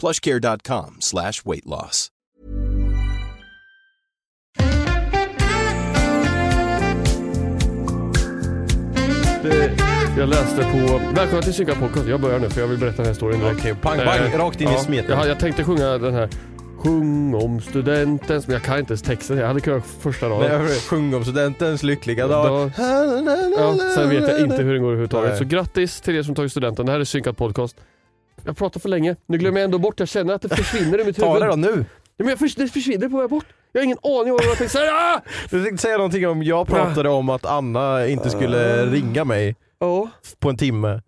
plushcare.com slash weight loss. Jag läste på, välkomna till Synka podcast, jag börjar nu för jag vill berätta den här storyn direkt. Okej, pang bang, Eh, rakt in i smeten. Jag, jag tänkte sjunga den här Sjung om studenten, men jag kan inte ens texten, jag hade kunnat första raden. Sjung om studentens lyckliga dag. Ja, sen vet jag inte hur den går överhuvudtaget. Så grattis till er som tagit studenten, det här är Synkat podcast. Jag pratar för länge, nu glömmer jag ändå bort, jag känner att det försvinner i mitt Ta huvud. det då nu. Ja, men jag förs- det försvinner på väg bort. Jag har ingen aning om vad jag tänkte säga. Ah! Du tänkte säga någonting om, jag pratade om att Anna inte skulle ringa mig Ja. på en timme.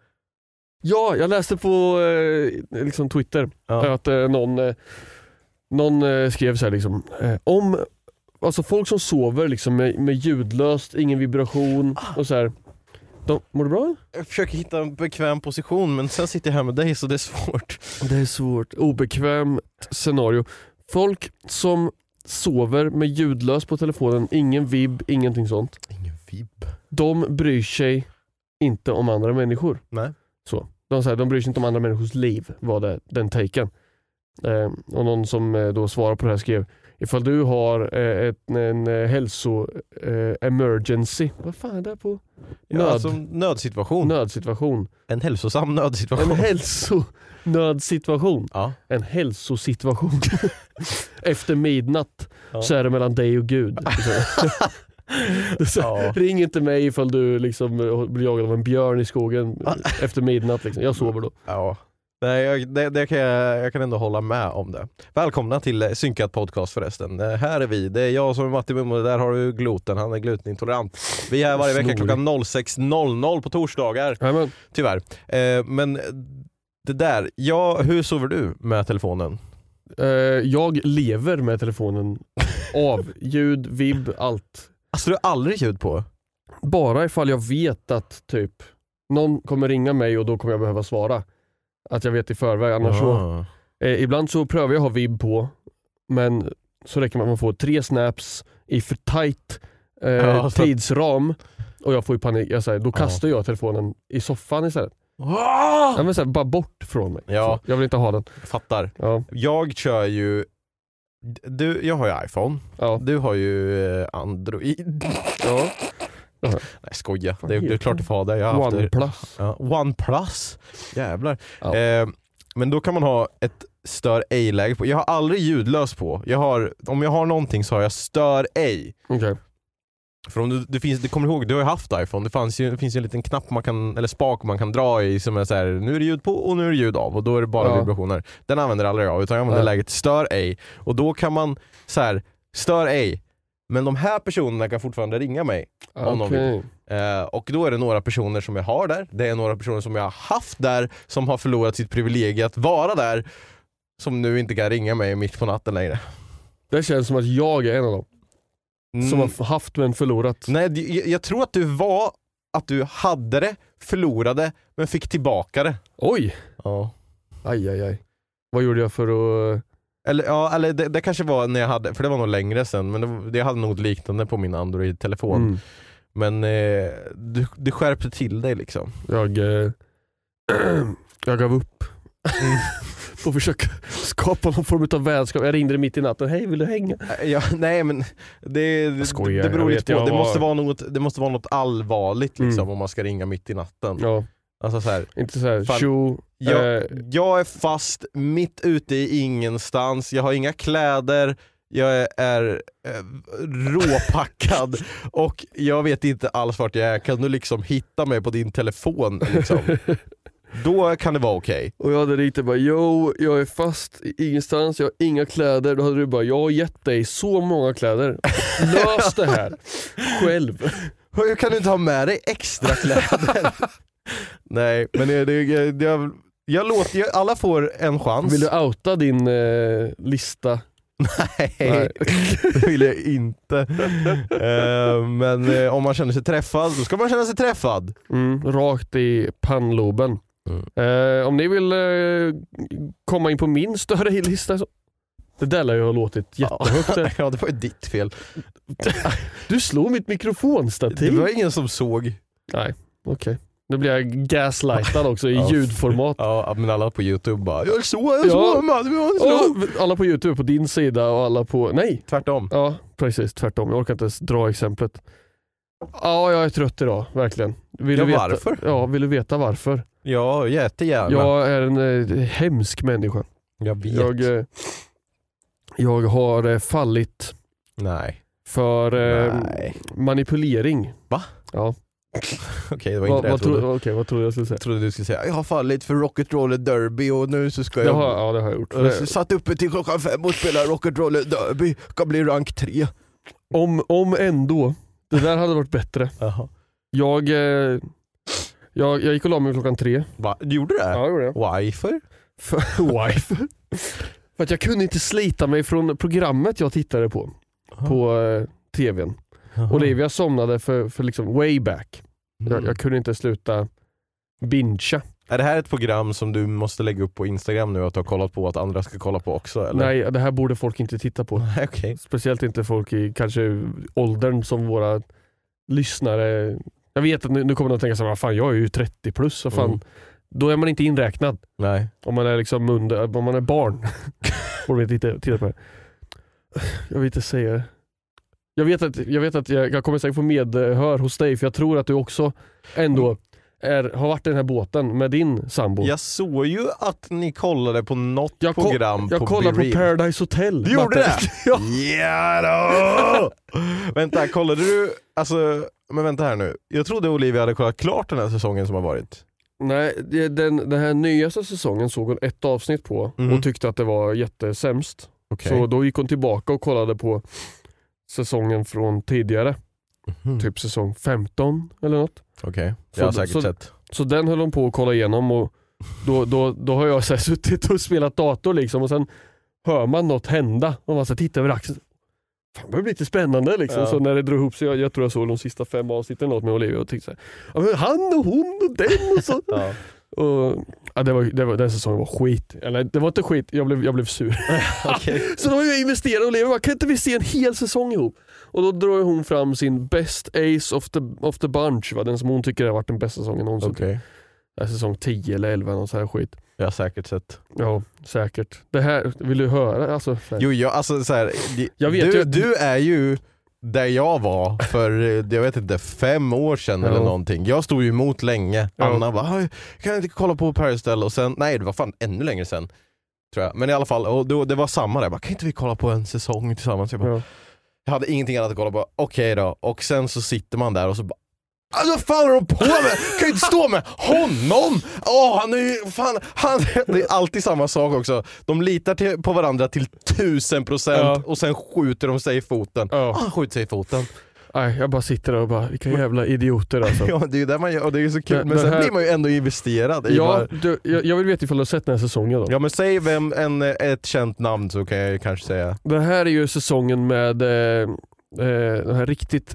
Ja, jag läste på eh, liksom Twitter Ja. att eh, någon, eh, någon eh, skrev så här liksom, eh, om alltså folk som sover liksom med, med ljudlöst, ingen vibration och så här. De, mår du bra? Jag försöker hitta en bekväm position men sen sitter jag här med dig så det är svårt. Det är svårt, obekvämt scenario. Folk som sover med ljudlöst på telefonen, ingen vibb, ingenting sånt. Ingen vibb. De bryr sig inte om andra människor. Nej. Så. De, säger, de bryr sig inte om andra människors liv, var det den taken. Eh, och någon som eh, då svarar på det här skrev Ifall du har eh, ett, en eh, hälso eh, emergency, vad fan är det på? Ja, Nöd. alltså, nödsituation. Nödsituation. En hälsosam nödsituation. En hälsonödsituation. ja. En hälsosituation. Efter midnatt Ja. så är det mellan dig och Gud. Så. Ja. Ring inte mig ifall du liksom blir jagad av en björn i skogen efter midnatt. Liksom. Jag sover då. Ja. Nej, jag, det, det kan jag, jag kan ändå hålla med om det. Välkomna till eh, Synkat podcast förresten. Eh, här är vi, det är jag som är Matti Mummo, där har du Gloten, han är glutenintolerant. Vi är här varje vecka klockan 06.00 på torsdagar, Jajamän. tyvärr. Eh, men det där, ja, hur sover du med telefonen? Eh, jag lever med telefonen av. Ljud, vibb, allt. Alltså du har aldrig ljud på? Bara ifall jag vet att typ någon kommer ringa mig och då kommer jag behöva svara. Att jag vet i förväg. Annars så, eh, ibland så prövar jag att ha vibb på men så räcker det att man får tre snaps i för tight eh, Ja, så- tidsram och jag får ju panik. Jag säger, då kastar jag telefonen i soffan istället. Ah! Ja, men så här, bara bort från mig. Ja. Så, jag vill inte ha den. Fattar. Ja, Jag kör ju, du, jag har ju iPhone, ja, du har ju eh, Android. ja. Nej skoja, det, det är klart det får det. Jag har. OnePlus. Ja, OnePlus, jävlar. Ja. Eh, men då kan man ha ett stör ej-läge på. Jag har aldrig ljudlös på. Jag har, om jag har någonting så har jag stör ej. Okej. För om du, det finns, du kommer ihåg, du har ju haft iPhone, det, fanns ju, det finns ju en liten knapp man kan, eller spak man kan dra i som är så här, nu är det ljud på och nu är det ljud av och då är det bara Ja. vibrationer. Den använder jag aldrig av utan jag använder Nej. läget stör ej. Och då kan man så här, stör ej. Men de här personerna kan fortfarande ringa mig. Om någon Okej. Eh, och då är det några personer som jag har där, det är några personer som jag har haft där som har förlorat sitt privilegium att vara där. Som nu inte kan ringa mig mitt på natten längre. Det känns som att jag är en av dem. Som Mm. har haft men förlorat. Nej, jag, jag tror att du var att du hade det, förlorade, men fick tillbaka det. Oj! Ja. Aj, aj, aj. Vad gjorde jag för att... Eller, ja, eller det, det kanske var när jag hade, för det var nog längre sen, men det, jag hade något liknande på min Android-telefon. Mm. Men eh, du, du skärpte till dig liksom. Jag, eh, jag gav upp. Mm. på att försöka skapa någon form av vänskap. Jag ringde mitt i natten, hej vill du hänga? Eh, Ja, nej men det, det, skojar, det beror jag lite på. jag Det var- måste, vara något, det måste vara något allvarligt liksom Mm. om man ska ringa mitt i natten. Ja, Alltså så här, inte såhär Fan, tjo, jag, eh, jag är fast mitt ute i ingenstans, jag har inga kläder, jag är, är eh, råpackad och jag vet inte alls vart jag är. Kan du liksom hitta mig på din telefon? Liksom? Då kan det vara okej. och jag hade ringt och bara yo, jag är fast i ingenstans, jag har inga kläder. Då hade du bara, jag har gett dig så många kläder. Lös det här själv. Hur Kan du inte ha med dig extra kläder? Nej, men det, det, det, jag, jag låter, jag, alla får en chans. Vill du outa din eh, lista? Nej, Nej. det vill jag inte. Eh, men eh, om man känner sig träffad, då ska man känna sig träffad. Mm, rakt i pannloben. Mm. Eh, om ni vill eh, komma in på min större lista så... Det där lär ju ha låtit jättehögt. Ja, det var ju ditt fel. Du slår mitt Det mikrofonstativ. var ingen som såg. Nej, okej. Nu blir jag gaslightad också i Ja. ljudformat. Ja, men alla på youtube bara “Jag såg, jag Ja. såg man, jag slog”. Och alla på youtube på din sida och alla på... Nej, Tvärtom. ja precis tvärtom. Jag orkar inte ens dra exemplet. Ja, jag är trött idag, verkligen. Vill Ja, du veta, varför? Ja, vill du veta varför? Ja, jättegärna. Jag är en eh, hemsk människa. jag vet. Jag, eh, jag har eh, fallit Nej. för eh, Nej. manipulering. Va? Ja. Okej, det var inte det jag vad, trodde. tro, okej, vad trodde jag skulle säga? Trodde du skulle säga “Jag har fallit för Rock'n'Roller Derby och nu så ska Det jag...” har, ja, det har jag gjort. Jag har satt uppe till klockan fem och spelar Rock'n'Roller Derby, ska bli rank tre. Om, om ändå, det där hade varit bättre. Jag, eh, jag, jag gick och la mig klockan tre. Va? Du gjorde det? Ja, jag gjorde det. Varför? För, wife. För att jag kunde inte slita mig från programmet jag tittade på, på eh, tvn. Olivia somnade för, för liksom way back. Jag, Mm. jag kunde inte sluta bingea. Är det här ett program som du måste lägga upp på Instagram nu att du har kollat på att andra ska kolla på också? Eller? Nej, det här borde folk inte titta på. Okej. Speciellt inte folk i kanske åldern som våra lyssnare. Jag vet att nu, nu kommer de att tänka så här, "Vad fan jag är ju 30 plus, vad fan. Mm. Då är man inte inräknad. Nej. Om man är liksom under, om man är barn. Borde man inte titta, titta på det. Jag vill inte säga det. Jag vet att jag, vet att jag, jag kommer säkert få medhör hos dig för jag tror att du också ändå är, har varit i den här båten med din sambo. Jag såg ju att ni kollade på något Jag ko- program jag på kollar på Be Real. Paradise Hotel. Du gjorde det? ja. Då! vänta, kollade du, alltså, men vänta här nu. Jag trodde Olivia hade kollat klart den här säsongen som har varit. Nej, den, den här nyaste säsongen såg hon ett avsnitt på Mhm. och tyckte att det var jättesämst. Okej. Så då gick hon tillbaka och kollade på säsongen från tidigare. Mhm. Typ säsong 15 eller något. Okej, Så- jag har säkert så- sett. Så den höll hon på att kolla igenom och då, då, då har jag så här suttit och spelat dator liksom och sen hör man något hända och man så här tittar över axeln. Fan, det börjar bli lite spännande liksom. Ja. Så när det drog ihop sig, jag, jag tror jag såg de sista fem avsnitten något med Olivia och tänkte så här, han och hon och den och så. Ja. och, ja, det var, det var, den säsongen var skit. Eller det var inte skit, jag blev, jag blev sur. Så då har jag investerat och bara, kan inte vi se en hel säsong ihop? Och då drar hon fram sin best ace of the, of the bunch, va? den som hon tycker har varit den bästa säsongen någonsin. Okej, Ja, säsong 10 eller 11 någon sån här skit. jag har säkert sett. Ja, säkert. Det här, vill du höra? Alltså. Jo, jag, alltså så här, Jag vet du, ju- du är ju där jag var för, eh, jag vet inte, fem år sedan eller någonting. Jag stod ju emot länge. Anna bara, "Aj, kan jag inte kolla på Hotel? Och sen, nej det var fan ännu längre sen. Tror jag. Men i alla fall, och då, det var samma där. Jag bara, kan inte vi kolla på en säsong tillsammans? Jag, bara, Ja. jag hade ingenting annat att kolla på. Okej då. Och sen så sitter man där och så bara Alltså vad fan håller de på med? Kan ju inte stå med honom! Åh, han är ju, fan, han, det är alltid samma sak också. De litar till, på varandra till tusen procent Ja. och sen skjuter de sig i foten. Ja. Ah, han skjuter sig i foten. Nej, jag bara sitter där och bara, vilka jävla idioter alltså. Ja, det är ju det man gör och det är ju så kul. Men Men sen här- blir man ju ändå investerad i Ja, bara, du, jag, jag vill veta ifall du har sett den här säsongen då. Ja men säg vem, en, ett känt namn så kan jag kanske säga. Det här är ju säsongen med eh, eh, den här riktigt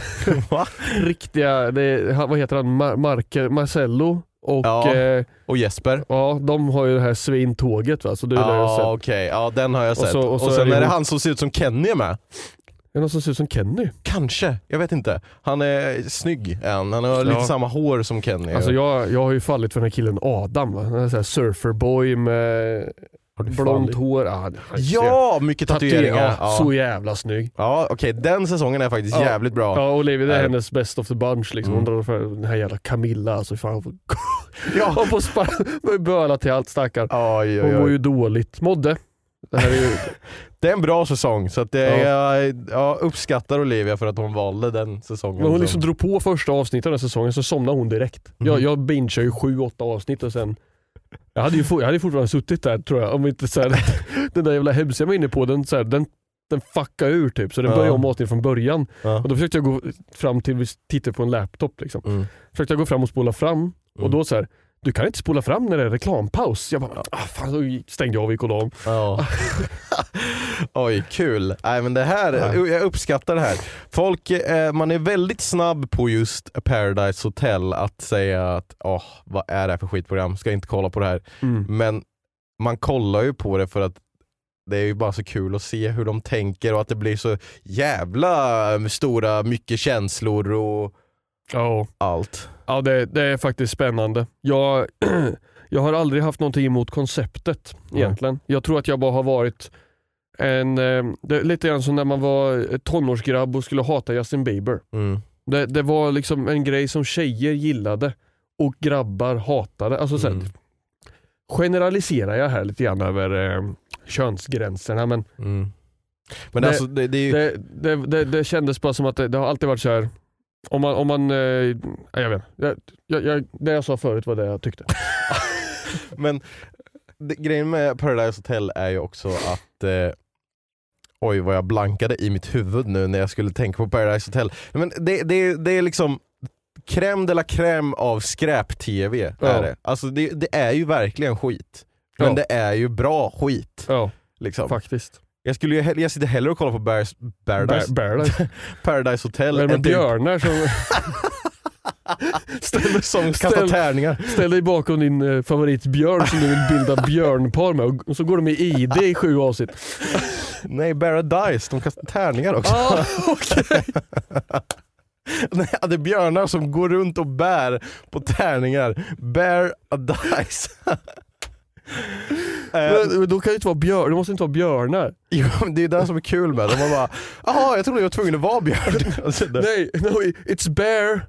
Va? riktiga, det, vad heter han, Mar Marke, Marcello och Ja. eh, Och Jesper. ja, de har ju det här svintåget va, så det har Ja sett. okej, ja den har jag sett. så- Och, och så sen är det är det han som ser ut som Kenny är med. Är det någon som ser ut som Kenny? Kanske, jag vet inte. Han är snygg än, han har lite Ja. samma hår som Kenny. Alltså jag, jag har ju fallit för den här killen Adam, va? Han är så surferboy med du blont hår. Ah, Ja, mycket tatueringar. Ja, Ja, Så jävla snygg. ja okej den säsongen är faktiskt Ja. jävligt bra. Ja, Olivia det är Nej. hennes best of the bunch liksom. Hon Mm. drar för den här jävla Camilla alltså. Fan, hon får, Ja. hon får böla till allt stackaren. Oj, Hon oj, mår ju dåligt. Modde. Det här är ju, Det är en bra säsong, så att det Ja. jag, jag uppskattar Olivia för att hon valde den säsongen. men hon som- liksom drog på första avsnittet av den säsongen så somnade hon direkt. Mm. Jag, jag bingeade ju sju, åtta avsnitt och sen jag hade ju jag hade fortfarande suttit där tror jag. Om inte så här, den där jävla hemsidan jag var inne på, den, så här, den, den fuckade ur typ. Så den Ja. började om avsnittet från början. ja. Och då försökte jag gå fram till, vi tittade på en laptop liksom. mm. Försökte jag gå fram och spola fram och Mm. då så här, du kan inte spola fram när det är reklampaus. Jag bara, ah, fan, så stängde jag av och gick och la om. Ja. Oj, kul. Nej, men det här, Ja. jag uppskattar det här. Folk, eh, man är väldigt snabb på just Paradise Hotel att säga att åh, vad är det här för skitprogram, ska inte kolla på det här. Men man kollar ju på det för att det är ju bara så kul att se hur de tänker och att det blir så jävla stora, mycket känslor och Ja, allt. ja det, det är faktiskt spännande. Jag, jag har aldrig haft någonting emot konceptet egentligen. Jag tror att jag bara har varit en, eh, lite grann som när man var tonårsgrabb och skulle hata Justin Bieber. Mm. Det, det var liksom en grej som tjejer gillade och grabbar hatade. Alltså, så här, Mm. Generaliserar jag här lite grann över eh, könsgränserna men Mm. Men Det- alltså det, ju... det, kändes bara som att det har alltid varit så här. Om man, om man eh, jag vet jag, jag, jag, det jag sa förut var det jag tyckte. Men det, grejen med Paradise Hotel är ju också att eh, Oj vad jag blankade i mitt huvud nu när jag skulle tänka på Paradise Hotel. Men det, det, det är liksom crème de la crème av skräp-tv. Ja. Är det. Alltså det, det är ju verkligen skit. Men Ja. det är ju bra skit. Ja, Liksom. faktiskt. Jag, skulle ju, jag sitter hellre och kollar på Bears, Paradise, Bear, Paradise. Hotel Men med typ, björnar som ställ, som ställ, tärningar. ställ dig bakom din eh, favoritbjörn som du vill bilda björnpar med och, så går de i ID i sju avsnitt. Nej, Paradise, de kastar tärningar också. Ah, okej. Nej, det är björnar som går runt och bär på tärningar. Bear a dice. Eh, men, då kan det inte vara björn, det måste inte vara björnar. jo, det är det som är kul med det. Man bara, jaha jag trodde jag var tvungen att vara björn. Nej, no, it's bear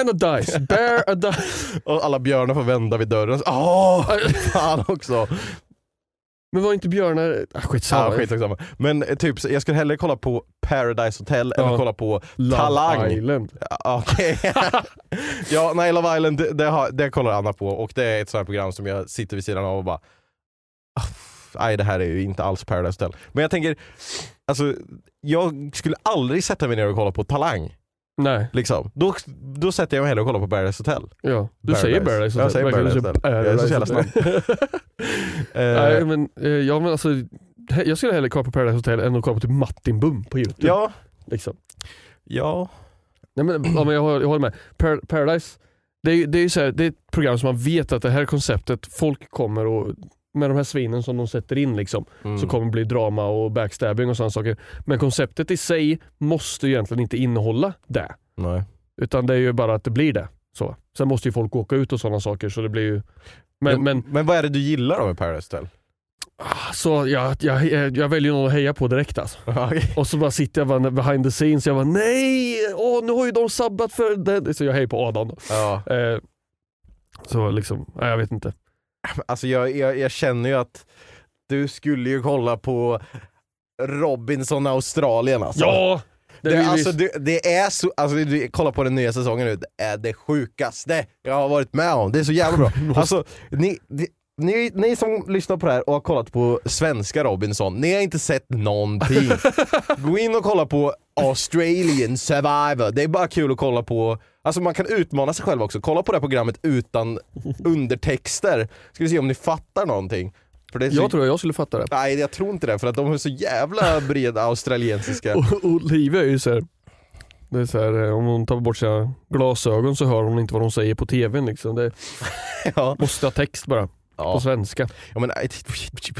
and a dice. Bear a dice. Och alla björnar får vända vid dörren. Åh, fan också. Men var inte björnar... Ah, Ja, skitsamma. skitsamma. Men eh, typ, så jag skulle hellre kolla på Paradise Hotel än Ja. att kolla på Love Talang. Island. Ja, Okej. ja, nej Love Island, det, det, har, det kollar Anna på och det är ett sånt här program som jag sitter vid sidan av och bara "Ah, Nej det här är ju inte alls Paradise Hotel. Men jag tänker, alltså jag skulle aldrig sätta mig ner och kolla på Talang. Nej, Liksom. Då, då sätter jag mig hellre och kollar på Paradise Hotel. ja. Du Paradise. säger Paradise Jag säger Paradise Hotel. Jag är så jävla Paradise Eh, Nej men, eh, ja, men alltså, jag skulle hellre kolla på Paradise Hotel än att kolla på typ Martin Bum på youtube. ja, Liksom. ja. Nej, men, ja, men jag, håller, jag håller med. Par Paradise, det är, det, är så här, det är ett program som man vet att det här konceptet, folk kommer och med de här svinen som de sätter in liksom, Mm. så kommer det bli drama och backstabbing och sådana saker. Men konceptet i sig måste ju egentligen inte innehålla det. Nej. Utan det är ju bara att det blir det. Så. Sen måste ju folk åka ut och sådana saker så det blir ju... Men, Ja, men men vad är det du gillar då med Paradise Hotel? ah, så jag, jag, jag väljer någon att heja på direkt alltså. Okej. Och så bara sitter jag bara behind the scenes jag bara nej, åh, nu har ju de sabbat för det. Så jag hejar på Adam ja. Eh, så liksom, nej, jag vet inte. Alltså jag, jag, jag känner ju att du skulle ju kolla på Robinson Australien alltså. Ja! Det, Det, alltså, det, det är så, alltså du, kolla på den nya säsongen nu, det är det sjukaste jag har varit med om. Det är så jävla bra. Alltså, ni, ni, ni, ni som lyssnar på det här och har kollat på svenska Robinson, ni har inte sett någonting. Gå in och kolla på Australian Survivor, det är bara kul att kolla på, alltså man kan utmana sig själv också. Kolla på det här programmet utan undertexter, ska vi se om ni fattar någonting. För det så, jag tror jag skulle fatta det. Nej jag tror inte det, för att de är så jävla breda australiensiska. Och Olivia är ju såhär, Det är så här, eh, om hon tar bort sina glasögon så hör hon inte vad de säger på tvn. Liksom. Det Ja. måste ha text bara, på Ja. svenska. Ja, men, eh,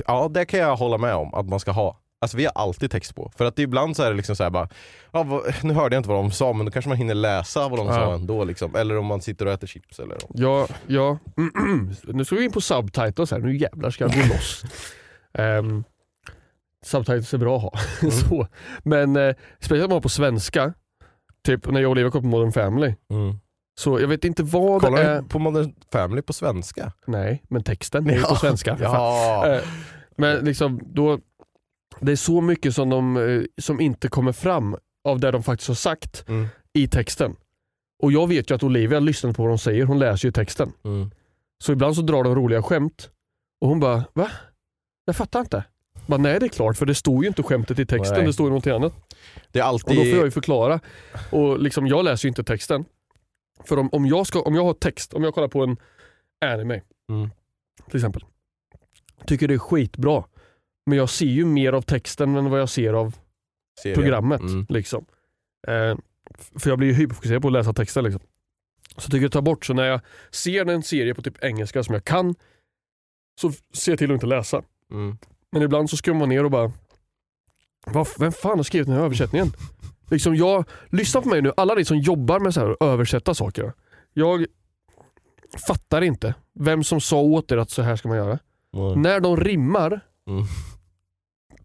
ja, det kan jag hålla med om att man ska ha. Alltså vi har alltid text på. För att ibland så är det liksom så här bara, ja, vad, nu hörde jag inte vad de sa men då kanske man hinner läsa vad de Ja. sa ändå. Liksom. Eller om man sitter och äter chips eller Ja, ja. nu ska vi in på subtitles här, nu jävlar ska jag gå loss. Um, subtitles är bra att ha. Mm. så. Men eh, speciellt om man har på svenska, typ när jag och Olivia kollar på Modern Family, så jag vet inte vad Kollar det är. på Modern Family på svenska? Nej, men texten är Ja. på svenska. Ja. Eh, Men liksom då, det är så mycket som, de, eh, som inte kommer fram av det de faktiskt har sagt Mm. i texten. Och jag vet ju att Olivia lyssnar på vad de säger, hon läser ju texten. Mm. Så ibland så drar de roliga skämt och hon bara, va? Jag fattar inte. Bara, Nej det är klart, för det står ju inte skämtet i texten, Nej. det står ju någonting annat. Det är Och alltid... då får jag ju förklara. Och liksom, jag läser ju inte texten. För om, om, jag ska, om jag har text, om jag kollar på en anime Mm. till exempel. Tycker det är skitbra. Men jag ser ju mer av texten än vad jag ser av serien. programmet. Mm. Liksom. Eh, för jag blir ju hyperfokuserad på att läsa texten. Liksom. Så tycker jag ta bort, så när jag ser en serie på typ engelska som jag kan, så ser jag till att inte läsa. Mm. Men ibland så skummar man ner och bara, "Vad- vem fan har skrivit den här översättningen? Liksom jag, lyssna på mig nu, alla ni som jobbar med så här, att översätta saker. Jag fattar inte vem som sa åt er att så här ska man göra. Mm. När de rimmar Mm.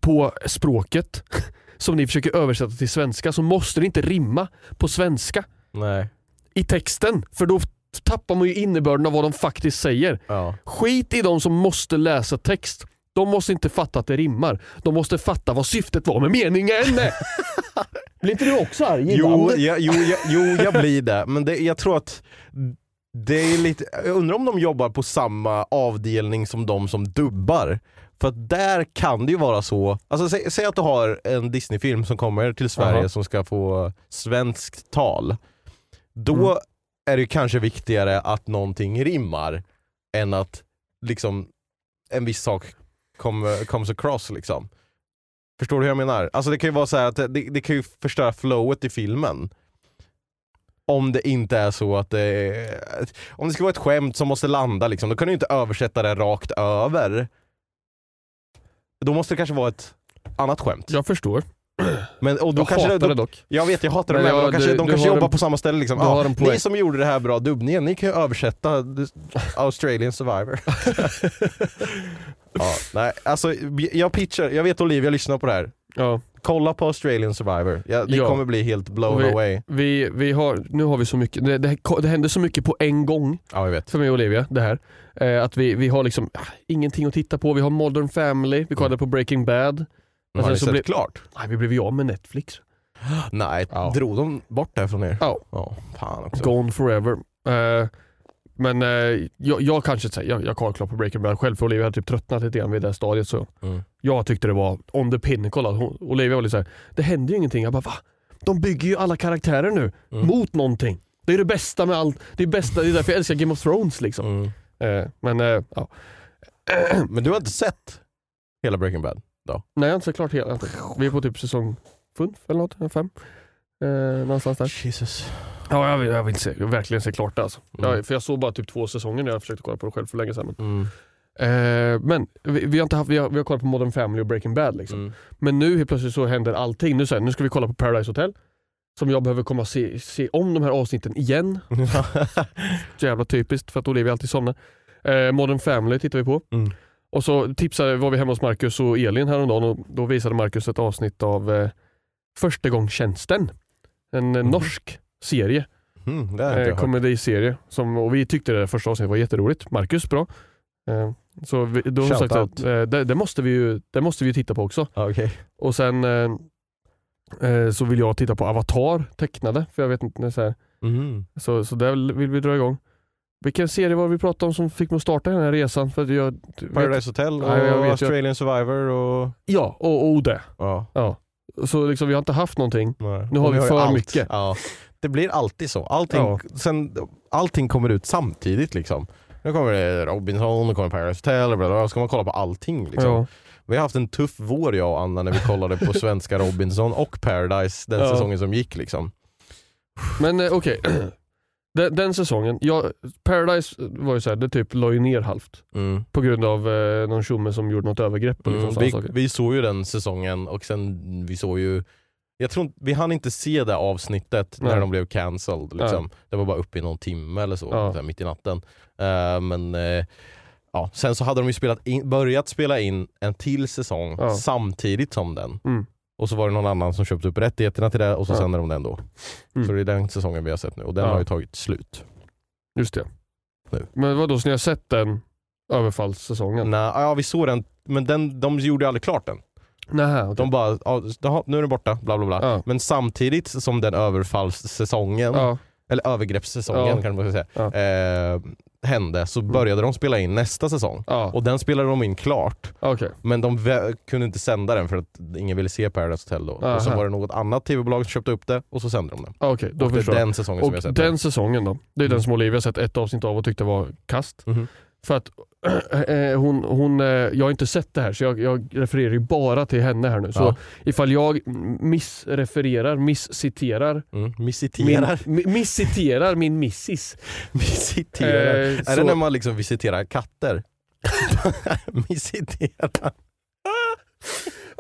På språket som ni försöker översätta till svenska så måste det inte rimma på svenska Nej. i texten. För då tappar man ju innebörden av vad de faktiskt säger. Ja. Skit i de som måste läsa text. De måste inte fatta att det rimmar. De måste fatta vad syftet var med meningen. Blir inte du också arg Jo, ibland? ja, jo, ja, jo, jag blir det. Men det, jag tror att det är lite, jag undrar om de jobbar på samma avdelning som de som dubbar. För att där kan det ju vara så, alltså säg, säg att du har en Disney-film som kommer till Sverige Aha. som ska få svenskt tal. Då Mm. är det kanske viktigare att någonting rimmar än att liksom en viss sak come, comes across liksom. Förstår du hur jag menar? Alltså det kan ju vara så att det, det kan ju förstöra flowet i filmen. Om det inte är så att det Om det ska vara ett skämt som måste landa liksom, då kan du inte översätta det rakt över. Då måste det kanske vara ett annat skämt. Jag förstår. Men, och då Jag kanske hatar då, det dock. Jag vet, jag hatar det Men med, ja, de kanske, du- de kanske jobbar en- på samma ställe. Liksom. poäng. ni som gjorde det här bra dubbningen, ni kan ju översätta Australian survivor. ja, nej, alltså, jag pitchar, jag vet Olivia lyssnar på det här. Ja. Kolla på Australian survivor, ja, ni Ja. kommer bli helt blown Vi- away. Vi, vi har, nu har vi så mycket, det, det, det händer så mycket på en gång Ja, jag vet. för mig och Olivia. Det här. Eh, att vi, vi har liksom ah, ingenting att titta på. Vi har Modern Family, vi kollade på Breaking Bad. Men har ni så sett blir- klart? Nej, vi blev ju av med Netflix. Nej, Ja. drog de bort det från er? Ja. Ja, fan också. Gone forever. Eh, men eh, jag, jag kanske säger, jag, jag kollar klart på Breaking Bad själv för Olivia hade typ tröttnat lite grann vid det stadiet. Så Mm. jag tyckte det var on the pinnacle. Hon, Olivia var lite såhär, det händer ju ingenting. Jag bara va? De bygger ju alla karaktärer nu Mm. mot någonting. Det är det bästa med allt. Det är, bästa, det är därför jag älskar Game of Thrones liksom. Mm. Eh, men eh, ja. Men du har inte sett hela Breaking Bad? Nej jag har inte sett klart hela. Vi är på typ säsong 5 eller något, fem. Eh, någonstans där. Jesus. Ja, jag vill, jag vill se, verkligen se klart det alltså. Mm. Jag, för jag såg bara typ två säsonger när jag försökte kolla på det själv för länge sedan. Mm. Eh, men vi, vi, har inte haft, vi, har, vi har kollat på Modern Family och Breaking Bad. Liksom. Mm. Men nu helt plötsligt så händer allting. Nu, så här, nu ska vi kolla på Paradise Hotel. Som jag behöver komma och se, se om de här avsnitten igen. Så jävla typiskt för att Olivia alltid somnar. Eh, Modern Family tittar vi på. Mm. Och så tipsade, var vi hemma hos Marcus och Elin häromdagen och då visade Marcus ett avsnitt av eh, Förstagångstjänsten. En eh, Mhm. norsk serie. Mm, det Eh, jag komediserie. Som, och vi tyckte det första avsnittet var jätteroligt. Marcus, bra. Eh, så vi, då har sagt Shout att eh, det, det, måste vi ju, det måste vi ju titta på också. Okej. Och sen eh, eh, så vill jag titta på Avatar tecknade. För jag vet inte, så, Mhm. så, så där vill vi dra igång. Vilken serie var vi pratade om som fick mig att starta den här resan? För jag, vet, Paradise Hotel och jag vet ju. Australian survivor och... Ja, och, och det. Ja. Ja. Så liksom, vi har inte haft någonting. Nej. Nu har vi ju för allt. mycket. Ja. Det blir alltid så. Allting, Ja. sen, allting kommer ut samtidigt liksom. Nu kommer det Robinson, nu kommer Paradise Hotel, bla bla, ska man kolla på allting liksom. Ja. Vi har haft en tuff vår jag och Anna när vi kollade på svenska Robinson och Paradise den Ja. säsongen som gick liksom. Men eh, okej, den, den säsongen, ja, Paradise var ju såhär, det typ la ju ner halvt. Mm. På grund av eh, någon tjomme som gjorde något övergrepp och liksom Mm, vi, vi såg ju den säsongen och sen vi såg ju jag tror vi hann inte se det avsnittet när Nej. de blev cancelled. Liksom. Det var bara uppe i någon timme eller så, Ja. här, mitt i natten. Eh, men eh, ja, sen så hade de ju spelat in, börjat spela in en till säsong Ja. samtidigt som den. Mm. Och så var det någon annan som köpte upp rättigheterna till det och så Ja. sänder de den då. Mm. Så det är den säsongen vi har sett nu och den har ju tagit slut. Just det. Nu. Men vadå, så ni har sett den överfallssäsongen? Nej, ja, vi såg den, men den, de gjorde aldrig klart den. Nähä, okej. De bara, jaha, nu är den borta, bla bla bla. Ja. Men samtidigt som den överfallssäsongen, Ja, eller övergreppssäsongen Ja. kanske man säga, Ja. eh, hände så började de spela in nästa säsong. Och den spelade de in klart. okej. Men de kunde inte sända den för att ingen ville se Paradise Hotel då. Och så var det något annat tv-bolag som köpte upp det och så sände de den. Okej, då och det är jag. den säsongen som vi har Och sett. den säsongen då, det är den Mm. som Olivia sett ett avsnitt av och tyckte var kast. Mhm. För att eh, hon, hon, eh, jag har inte sett det här så jag, jag refererar ju bara till henne här nu. Så Ja. ifall jag missrefererar, missciterar, Mm. min, Missiterar. mi- missciterar min missis. Visiterar. Eh, är så- det när man liksom visiterar katter? visiterar.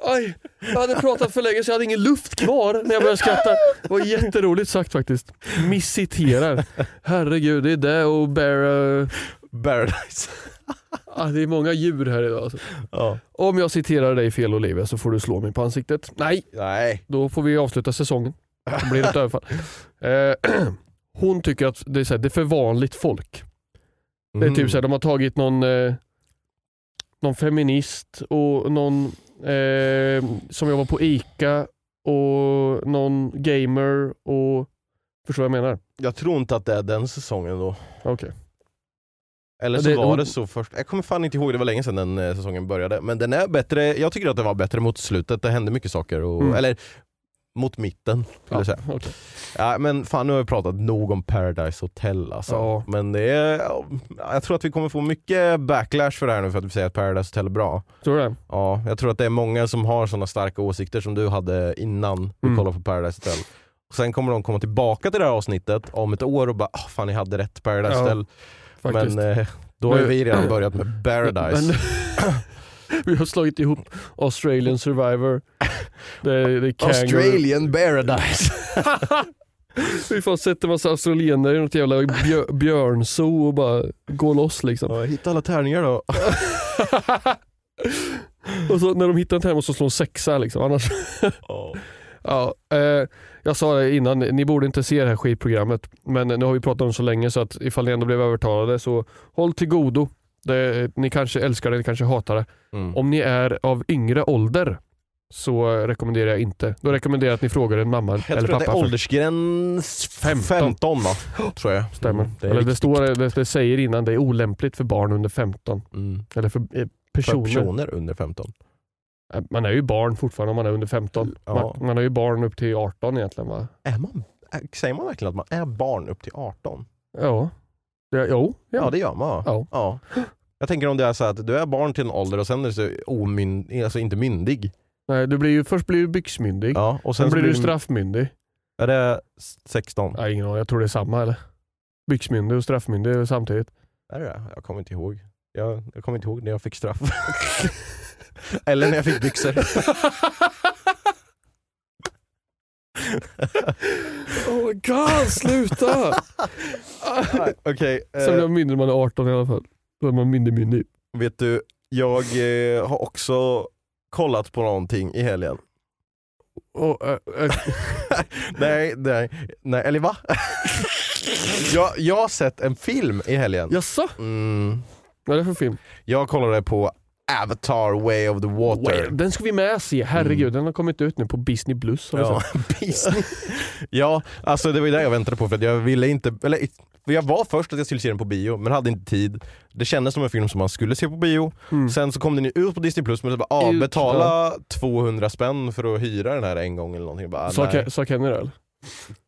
Aj, jag hade pratat för länge så jag hade ingen luft kvar när jag började skratta. Det var jätteroligt sagt faktiskt. Missiterar. Herregud, det är det och bear... Paradise. Ah, det är många djur här idag. Alltså. ja. Om jag citerar dig fel Olivia så får du slå mig på ansiktet. Nej, Nej. då får vi avsluta säsongen. Då blir det ett överfall. Eh, hon tycker att det är, så här, det är för vanligt folk. Det är Mm. typ såhär, de har tagit någon, eh, någon feminist och någon eh, som jobbar på ICA och någon gamer och Förstår vad jag menar? Jag tror inte att det är den säsongen då. Okej. Eller så det- var hon- det så först. Jag kommer fan inte ihåg, det var länge sedan den eh, säsongen började. Men den är bättre, jag tycker att det var bättre mot slutet, det hände mycket saker. Och, Mm. Eller mot mitten, skulle Ja, jag säga. okej. Ja, men fan nu har vi pratat nog om Paradise Hotel alltså. Ja. Men det är, ja, jag tror att vi kommer få mycket backlash för det här nu för att vi säger att Paradise Hotel är bra. Tror du det? Ja, jag tror att det är många som har sådana starka åsikter som du hade innan vi Mm. kollade på Paradise Hotel. Och sen kommer de komma tillbaka till det här avsnittet om ett år och bara ah, fan ni hade rätt Paradise Ja, Hotel. Faktiskt. Men eh, då har Men- vi redan börjat med Paradise. Men, vi har slagit ihop Australian Survivor. Det det är. Australian Paradise. Vi får sätta massa australienare i något jävla björ, björnzoo och bara gå loss liksom. Ja, hitta alla tärningar då. och så när de hittar en termos så slår de sexa liksom. Annars, ja, eh, jag sa det innan, ni borde inte se det här skitprogrammet. Men nu har vi pratat om det så länge så att ifall ni ändå blev övertalade så håll till godo. Det, ni kanske älskar det, ni kanske hatar det. Mm. Om ni är av yngre ålder så rekommenderar jag inte. Då rekommenderar jag att ni frågar en mamma Jag eller tror att det pappa. är åldersgräns 15, 15. va? Tror jag. Stämmer. Mm, det eller det, står, det, det säger innan det är olämpligt för barn under 15. Mm. Eller för eh, För personer. personer under 15. Eh, Man är ju barn fortfarande om man är under 15. Ja. Man, man är ju barn upp till 18 egentligen va? Är man, är- säger man verkligen att man är barn upp till 18? Ja. Det, jo. Ja, Ja. det gör man. Ja. Ja. Jag tänker om det är så att du är barn till en ålder och sen är du så omyn, alltså inte myndig. Nej, du blir ju, först blir du byxmyndig. Ja, och Sen sen så blir du straffmyndig. Är det 16? Nej, ingen aning. Jag tror det är samma eller? Byxmyndig och straffmyndig samtidigt. Är det det? Jag kommer inte ihåg. Jag, jag kommer inte ihåg när jag fick straff. Eller när jag fick byxor. oh my god, sluta! Nej, Okej, Sen blir eh, man myndig när man är 18 i alla fall. Då är man myndig myndig. vet du, jag eh, har också kollat på någonting i helgen. Och, äh, äh, nej, nej, nej, eller va? jag, jag har sett en film i helgen. jaså? Mm, Vad är det för film? jag kollade på Avatar Way of the Water. Wow, den ska vi med se. Herregud, den har kommit ut nu på Disney Plus. Ja. Disney. ja, alltså det var ju det jag väntade på för att jag ville inte, eller jag var först att jag skulle se den på bio men hade inte tid. Det kändes som en film som man skulle se på bio. Mm. Sen så kom den ut på Disney Plus men det bara, ah, betala 200 spänn för att hyra den här en gång eller någonting. Jag Bara, Sa. Ke- sa Kenny det eller?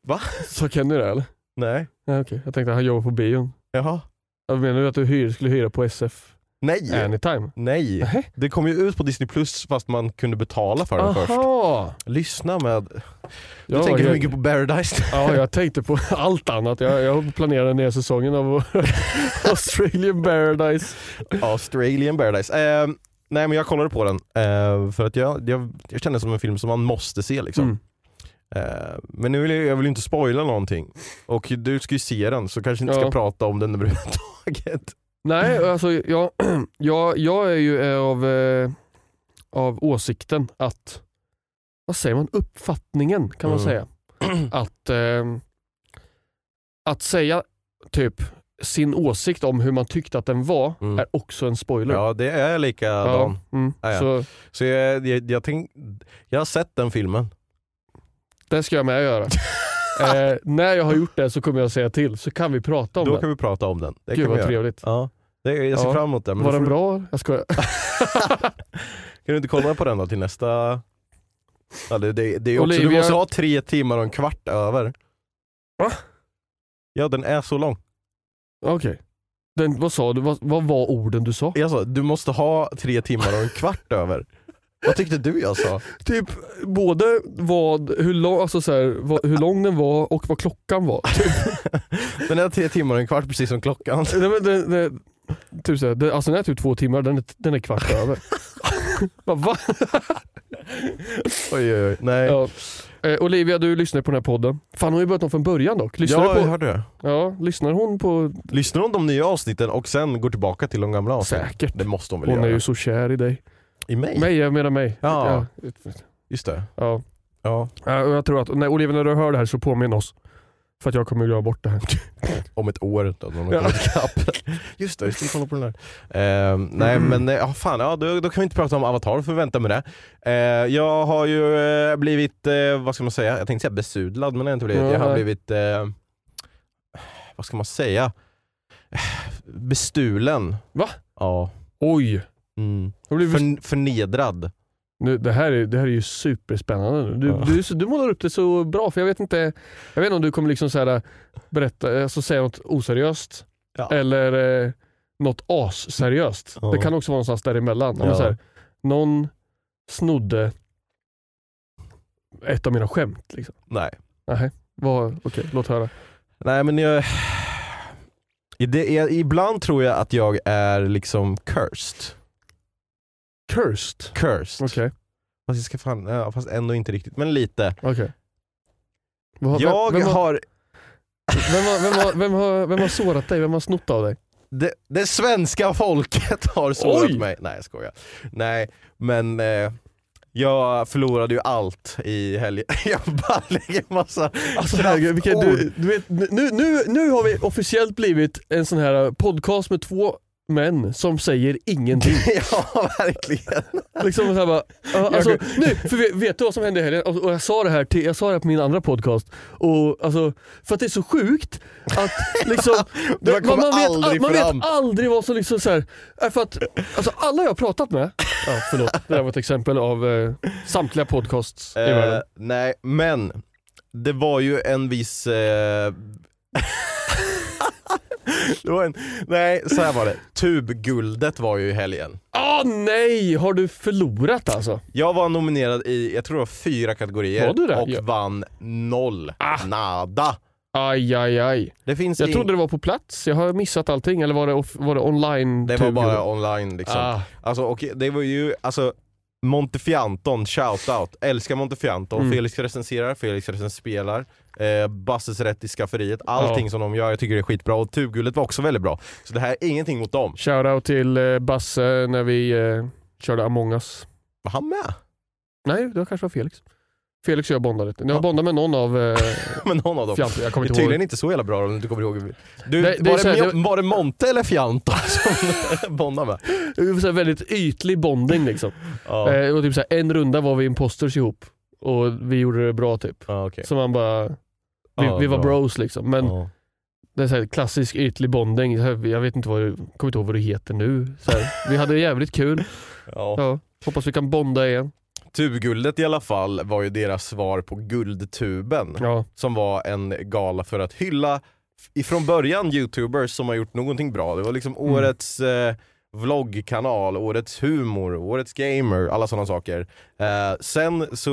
Va? Sa Kenny det eller? nej. Nej, okej. Jag tänkte han jobbar på bion. Jaha. Jag menar du att du hyr, skulle hyra på SF? Nej! Anytime. Nej! Nähä. Det kom ju ut på Disney Plus fast man kunde betala för den först. Aha! Lyssna med... Du Ja, tänker jag- mycket på Paradise. Ja, jag tänkte på allt annat. Jag, jag planerar den nya säsongen av Australian Paradise. Australian Paradise. Eh, nej men jag kollade på den eh, för att jag, jag, jag kände det som en film som man måste se liksom. Mm. Eh, men nu vill jag, jag vill inte spoila någonting. Och du ska ju se den så kanske inte Ja. ska prata om den överhuvudtaget. Nej, alltså jag, jag, jag är ju eh, av, eh, av åsikten att, vad säger man, uppfattningen kan man Mm. säga. Att, eh, att säga typ sin åsikt om hur man tyckte att den var Mm. är också en spoiler. Ja det är likadan. Ja, mm. Ja, ja. Så Så jag, jag, jag, tänk, jag har sett den filmen. det ska jag med göra. eh, när jag har gjort det så kommer jag säga till så kan vi prata om Då den. kan vi prata om den. Det Gud kan vi vad göra. trevligt. Ja. Det, jag ser Ja. fram emot den. Men Var då den får bra? Jag skojar. Kan du inte kolla på den då till nästa... Ja, det, det, det är också, Olivia- Du måste ha tre timmar och en kvart över. Va? Ja den är så lång. Okej. Den, vad sa du? Vad, vad var orden du sa? Jag sa, du måste ha tre timmar och en kvart över. Vad tyckte du jag sa? Typ både vad, hur, lång, alltså så här, vad, hur lång den var och vad klockan var. Den är tre timmar och en kvart precis som klockan. den, den, den, den, typ så här, den, alltså den är typ två timmar, den är, den är kvart över. Va? Oj oj oj. Nej. Ja. Eh, Olivia du lyssnar på den här podden. Fan hon har ju börjat om från början dock. Lyssnar, Ja, du jag på, hörde det. ja, lyssnar hon på... Lyssnar hon de nya avsnitten och sen går tillbaka till de gamla avsnitten? Säkert. Det måste hon väl Hon är göra? ju så kär i dig. I mig? Mig, jag menar mig. Ja. Ja. Just det. ja. Ja. Jag tror att, när Olivia när du hör det här så påminn oss. För att jag kommer glömma bort det här. Om ett år då, när de kommer ikapp. Just det, just det, kolla på den där. Eh, nej men, eh, ja, fan, ja, då, då kan vi inte prata om Avatar, får vi vänta med det. Eh, jag har ju eh, blivit, eh, vad ska man säga, jag tänkte säga besudlad men det har jag inte blivit. Jag har blivit, vad ska man säga, bestulen. Va? Ja. Oj! Mm. För, förnedrad. Nu, det, här är, det här är ju superspännande. Du, Ja. du, du målar upp det så bra, för jag vet inte, jag vet inte om du kommer liksom så här, berätta, alltså säga något oseriöst Ja. eller eh, något asseriöst. Ja. Det kan också vara någonstans däremellan. Ja. Så här, någon snodde ett av mina skämt. Liksom. Nej. Nej, okej, låt höra. Nej men jag... Det, är, ibland tror jag att jag är liksom cursed. Cursed? Cursed. Okej. Fast, jag ska fan, ja, fast ändå inte riktigt, men lite. okej. Vad- Jag vem, har, har, vem, har, vem, har, vem, har, vem har sårat dig? Vem har snott av dig? det, det svenska folket har sårat Oj! mig. Nej jag skojar. Nej men eh, jag förlorade ju allt i helgen. Jag bara lägger massa Alltså herregud, vilka, kraftord. du, du vet, nu, nu, nu har vi officiellt blivit en sån här podcast med två män som säger ingenting. Ja verkligen. liksom så här bara, alltså, nu, för vet, du vad som hände i helgen? Och, jag, sa det här till, jag sa det här på min andra podcast, och, alltså, för att det är så sjukt att liksom, man, man, vet, aldrig man vet aldrig vad som liksom så här, är för att alltså, alla jag har pratat med, ja, förlåt, det där var ett exempel av eh, samtliga podcasts i Eh, världen. nej men det var ju en viss... Eh, det var en, nej så här var det. Tubguldet var ju i helgen. Åh nej, har du förlorat alltså? Jag var nominerad i, jag tror det var fyra kategorier Var du det? och Ja. vann noll. Ah. Nada. Aj, aj, aj. Det finns Jag ing- trodde det var på plats, jag har missat allting. Eller var det, var det online? det var bara online liksom. Ah, Alltså, och det var ju, alltså Montefianton, shoutout. Älskar Montefianton. Mm. Felix recenserar, Felix recenspelar. Eh, Basses rätt i skafferiet. Allting Ja. som de gör, jag tycker det är skitbra. Och Tubguldet var också väldigt bra. Så det här är ingenting mot dem. shoutout till eh, Basse när vi eh, körde Among us. Var han med? Nej, det var kanske var Felix. Felix och jag bondade lite. Jag Ja. bondade med någon av eh, Men någon av dem. fjantor. Jag Det kommer är inte tydligen ihåg. inte så jävla bra om du inte kommer ihåg. Du, Det- det är var, det, här, Mjo- var det Monte eller Fianto som bondade med? Det var så väldigt ytlig bonding liksom. Ja, Eh, och typ så här, en runda var vi imposters ihop. Och vi gjorde det bra typ. ja okej. Så man bara... Vi, Ja, vi var bra. bros liksom. Men Ja. det är så här klassisk ytlig bonding. Jag vet inte vad du, kommer inte ihåg vad du heter nu. Vi hade jävligt kul. Ja. Ja, hoppas vi kan bonda igen. Tubguldet i alla fall var ju deras svar på Guldtuben. Ja. som var en gala för att hylla ifrån början youtubers som har gjort någonting bra. Det var liksom Mm. årets, eh, vloggkanal, årets humor, årets gamer, alla sådana saker. Eh, sen så,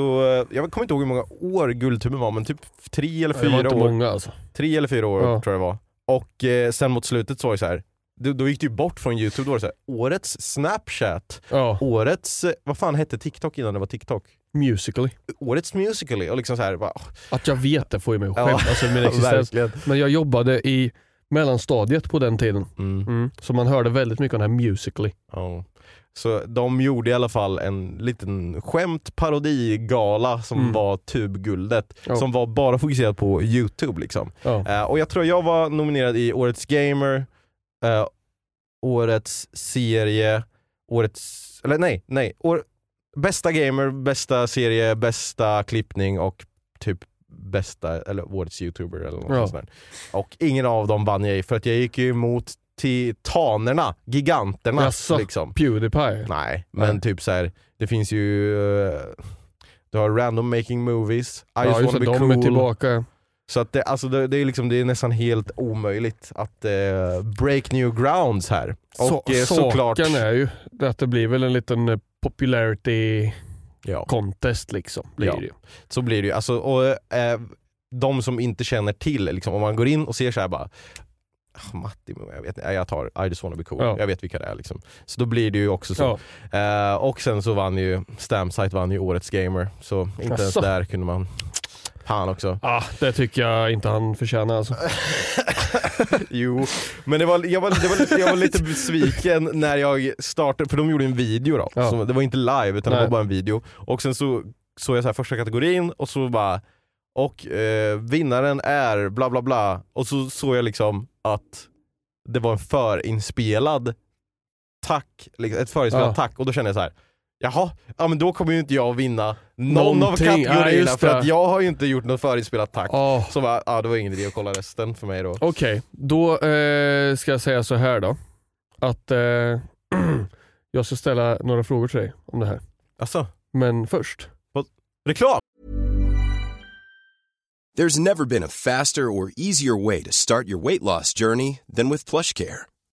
jag kommer inte ihåg hur många år Guldtuben var men typ tre eller Det var fyra inte år. många alltså. Tre eller fyra år Ja. tror jag det var. Och eh, sen mot slutet så var det så här. Då, då gick det ju bort från youtube, då var det så här, årets snapchat, Ja, årets, eh, vad fan hette TikTok innan det var TikTok? Musically. Årets Musical.ly och liksom så här, bara, Att jag vet det får ju mig att Ja, skämmas alltså, min existens. verkligen. Men jag jobbade i mellanstadiet på den tiden. Mm. Mm. Så man hörde väldigt mycket om det här Musically. Ja. Så de gjorde i alla fall en liten skämt parodigala som Mm. var Tubguldet, Ja. som var bara fokuserad på youtube liksom. Ja. Eh, och jag tror jag var nominerad i Årets Gamer, eh, Årets serie, Årets, eller nej, nej, år, bästa gamer, bästa serie, bästa klippning och typ bästa, eller Årets youtuber eller något Ja. sånt där. Och ingen av dem vann jag i för att jag gick ju emot titanerna, giganterna Jaså? liksom. Pewdiepie. Nej, men Nej. typ så här. det finns ju eh, du har random making movies, I Ja, just wanna be cool. är tillbaka. Så att det, alltså det, det, är liksom, det är nästan helt omöjligt att eh, break new grounds här. Och Så, eh, såklart, Saken är ju att det blir väl en liten eh, popularity ja, contest liksom. Blir Ja. det ju. så blir det ju. Alltså, och, eh, de som inte känner till, liksom, om man går in och ser så här bara "Ah, Matti, jag, vet, jag tar I just wanna be cool, Ja. jag vet vilka det är. Liksom. Så då blir det ju också så. Ja. Eh, och sen så vann ju Stamsite vann ju årets gamer, så inte ens Asså. där kunde man... Fan också. Ah, det tycker jag inte han förtjänar alltså. jo, men det var, jag, var, det var, jag var lite besviken när jag startade, för de gjorde en video då. Ja. Så det var inte live utan det Nej. var bara en video. Och sen så såg jag så här första kategorin och så bara, och eh, vinnaren är bla bla bla. Och så såg jag liksom att det var en förinspelad tack, liksom, ett förinspelat Ja. tack och då kände jag så här. Jaha, ja men då kommer ju inte jag vinna någon Någonting. av Ja, kategorierna just för att jag har ju inte gjort något förinspelat tack. Ah, Så bara, ja, det var ingen idé att kolla resten för mig då. Okej, då eh, ska jag säga så här då. Att eh, jag ska ställa några frågor till dig om det här. Alltså, Men först. reklam! There's never been a faster or easier way to start your weight loss journey than with PlushCare.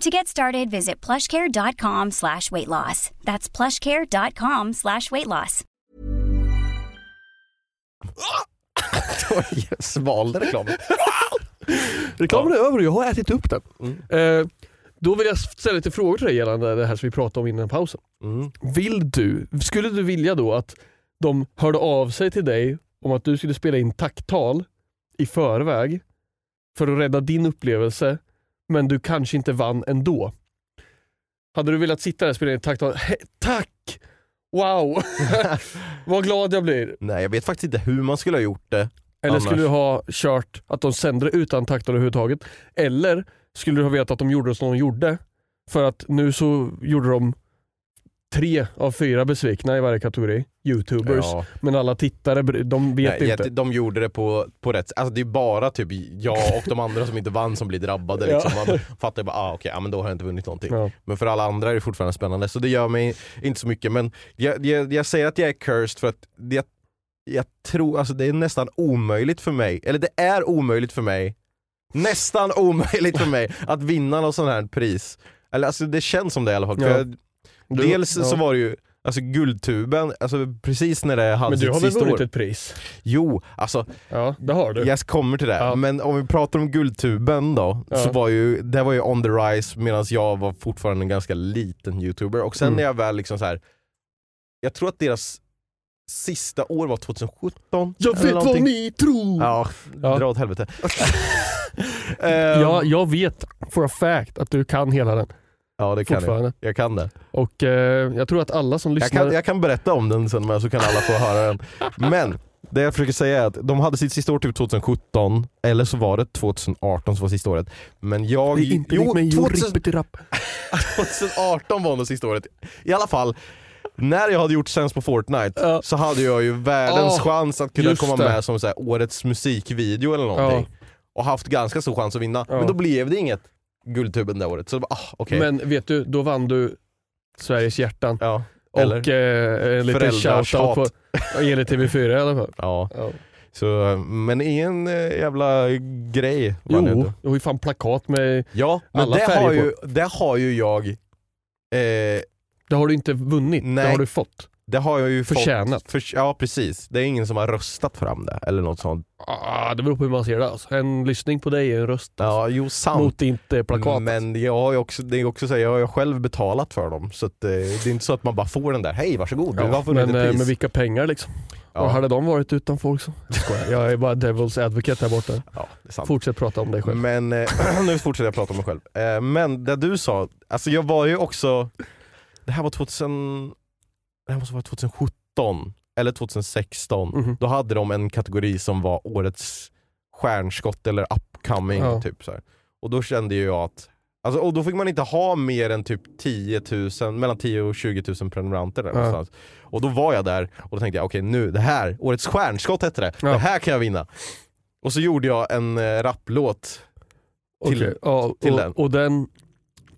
To get started, visit plushcare.com slash weight loss. That's plushcare.com slash weight loss. Svalde reklamen. Reklamen är över och jag har ätit upp den. Mm. Eh, då vill jag ställa lite frågor till dig gällande det här som vi pratade om innan pausen. Mm. Vill du, skulle du vilja då att de hörde av sig till dig om att du skulle spela in tacktal i förväg för att rädda din upplevelse, men du kanske inte vann ändå? Hade du velat sitta där och spela in? He, tack! Wow! Vad glad jag blir. Nej jag vet faktiskt inte hur man skulle ha gjort det. Eller Annars- skulle du ha kört att de sände det utan tacktal överhuvudtaget? Eller skulle du ha vetat att de gjorde som de gjorde? För att nu så gjorde de tre av fyra besvikna i varje kategori, youtubers. Ja. Men alla tittare, de vet Nej, inte. De gjorde det på, på rätt Alltså det är bara typ jag och de andra som inte vann som blir drabbade. Liksom. Ja. Man fattar bara, ah, okej, ja, men då har jag inte vunnit någonting. Ja. Men för alla andra är det fortfarande spännande, så det gör mig inte så mycket. Men jag, jag, jag säger att jag är cursed för att jag, jag tror, alltså det är nästan omöjligt för mig, eller det är omöjligt för mig, nästan omöjligt för mig att vinna något sånt här pris. Eller alltså det känns som det i alla fall. Du- dels ja. så var det ju Alltså Guldtuben, alltså precis när det hade Men du har väl vunnit år. ett pris? Jo, alltså Ja, det har du. jag kommer till det. Ja. Men om vi pratar om Guldtuben då, Ja. så var ju, det var ju on the rise medan jag var fortfarande en ganska liten youtuber. Och sen Mm. när jag väl liksom så här. jag tror att deras sista år var 2017. Jag vet vad någonting. ni tror! Ja, Ja. dra åt helvete. Eh, Ja, jag vet for a fact att du kan hela den ja, det kan jag. Jag kan det. Och eh, jag tror att alla som Jag lyssnar... kan, jag kan berätta om den sen men så kan alla få höra den. Men det jag försöker säga är att de hade sitt sista år typ 2017, eller så var det 2018 som var sista året. Men jag... det är inte likt mig, 2000 rippity-rapp. 2018 var nog sista året. I alla fall, när jag hade gjort Sense på Fortnite Ja. så hade jag ju världens Ja, chans att kunna komma det. med som så här, årets musikvideo eller någonting. Och haft ganska stor chans att vinna. Ja. Men då blev det inget Guldtuben det året. Så det bara, ah, okej. Men vet du, då vann du Sveriges hjärtan. Ja. Eller? Och eh, en liten shoutout på enligt TV4 i alla fall. Ja. Ja. Så, men ingen eh, jävla grej var det Jo, du har ju fan plakat med... Ja, men Alla det färger har, på. ju, det har ju jag eh, Det har du inte vunnit, det Nej. har du fått. Det har jag ju Förtjänat. fått. För, ja precis, det är ingen som har röstat fram det eller något sånt. Ah, det beror på hur man ser det. Alltså. En lyssning på dig är en röst alltså. Ja, jo sant. mot ditt eh, plakat. Men jag har ju också, det är också så jag har ju själv betalat för dem. Så att, eh, det är inte så att man bara får den där, hej varsågod, du har ja, vunnit men ett eh, pris. med vilka pengar liksom? ja. Och hade de varit utan folk så? Jag är bara devil's advocate här borta. ja, det är sant. Fortsätt prata om dig själv. Men eh, nu fortsätter jag prata om mig själv. Eh, men det du sa, alltså jag var ju också, det här var 2000, det här måste vara 2017 eller 2016. Mhm. Då hade de en kategori som var årets stjärnskott eller upcoming. Ja. Typ så här. Och då kände jag att Alltså, och då fick man inte ha mer än typ 10 000, mellan 10 och 20 000 prenumeranter där Ja. någonstans. Och då var jag där och då tänkte jag okej nu, det här, årets stjärnskott hette det, Ja. det här kan jag vinna. Och så gjorde jag en eh, rapplåt till- Okej, ja, till och, den. och den,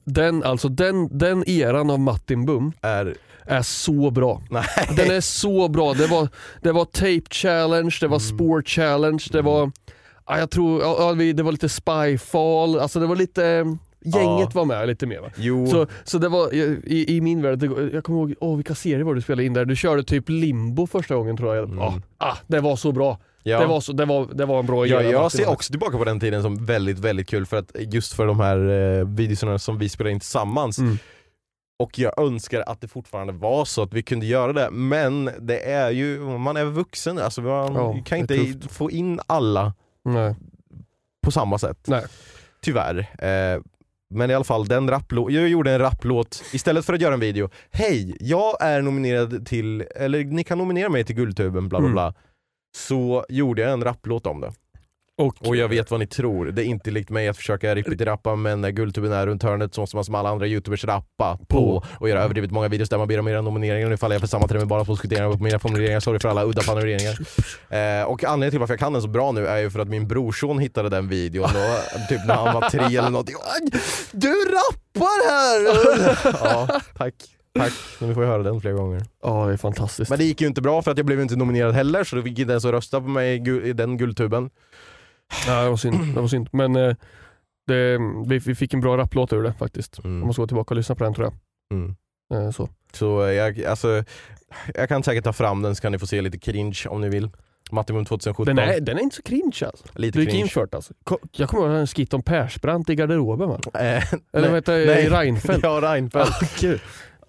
den, alltså den, den eran av Martin Bum är, är så bra. nej, Den är så bra. Det var, det var tape challenge, det var Mm. sport challenge, det var, ja, jag tror, ja, ja, det var lite spyfall, alltså det var lite, eh, gänget var med lite mer va? jo, Så, så det var i, i min värld, det, jag kommer ihåg, åh vilka serier var det du spelade in där? Du körde typ limbo första gången tror jag. Mm. Ja, ah, det var så bra. ja. Det, var så, det, var, det var en bra Ja, era, jag ser också tillbaka på den tiden som väldigt, väldigt kul för att just för de här eh, videorna som vi spelade in tillsammans Mm. Och jag önskar att det fortfarande var så att vi kunde göra det, men det är ju, man är vuxen, alltså man Ja, kan inte tufft. få in alla Nej. på samma sätt. Nej. Tyvärr. Eh, men i alla fall, den jag gjorde en rapplåt istället för att göra en video. Hej, jag är nominerad till, eller ni kan nominera mig till Guldtuben, bla bla Mm. bla. Så gjorde jag en rapplåt om det. Och, Och jag vet vad ni tror, det är inte likt mig att försöka rappa men när Guldtuben är runt hörnet så måste man som alla andra youtubers rappa på och göra överdrivet många videos där man ber om era nomineringar. Nu faller jag för samma term bara diskutera på mina formuleringar, sorry för alla udda formuleringar. Eh, och anledningen till varför jag kan den så bra nu är ju för att min brorson hittade den videon då, typ när han var tre eller någonting. Du rappar här! ja, tack. Tack, nu får jag höra den flera gånger. Ja, det är fantastiskt. Men det gick ju inte bra för att jag blev inte nominerad heller så då fick inte ens att rösta på mig i den guldtuben. Ja, det var synd. Det var synd. Men eh, det, vi, vi fick en bra rapplåt ur det faktiskt. Mm. Jag måste gå tillbaka och lyssna på den tror Mm. jag. Eh, så. Så jag, alltså, jag kan säkert ta fram den så kan ni få se lite cringe om ni vill. Mattimum 2017. Den, är, den är inte så cringe alltså. lite Du gick infört alltså. Jag kommer ihåg en skit om Persbrandt i garderoben va? Eh, Eller nej, vad heter nej. Reinfeldt. Ja, Reinfeldt. Ah.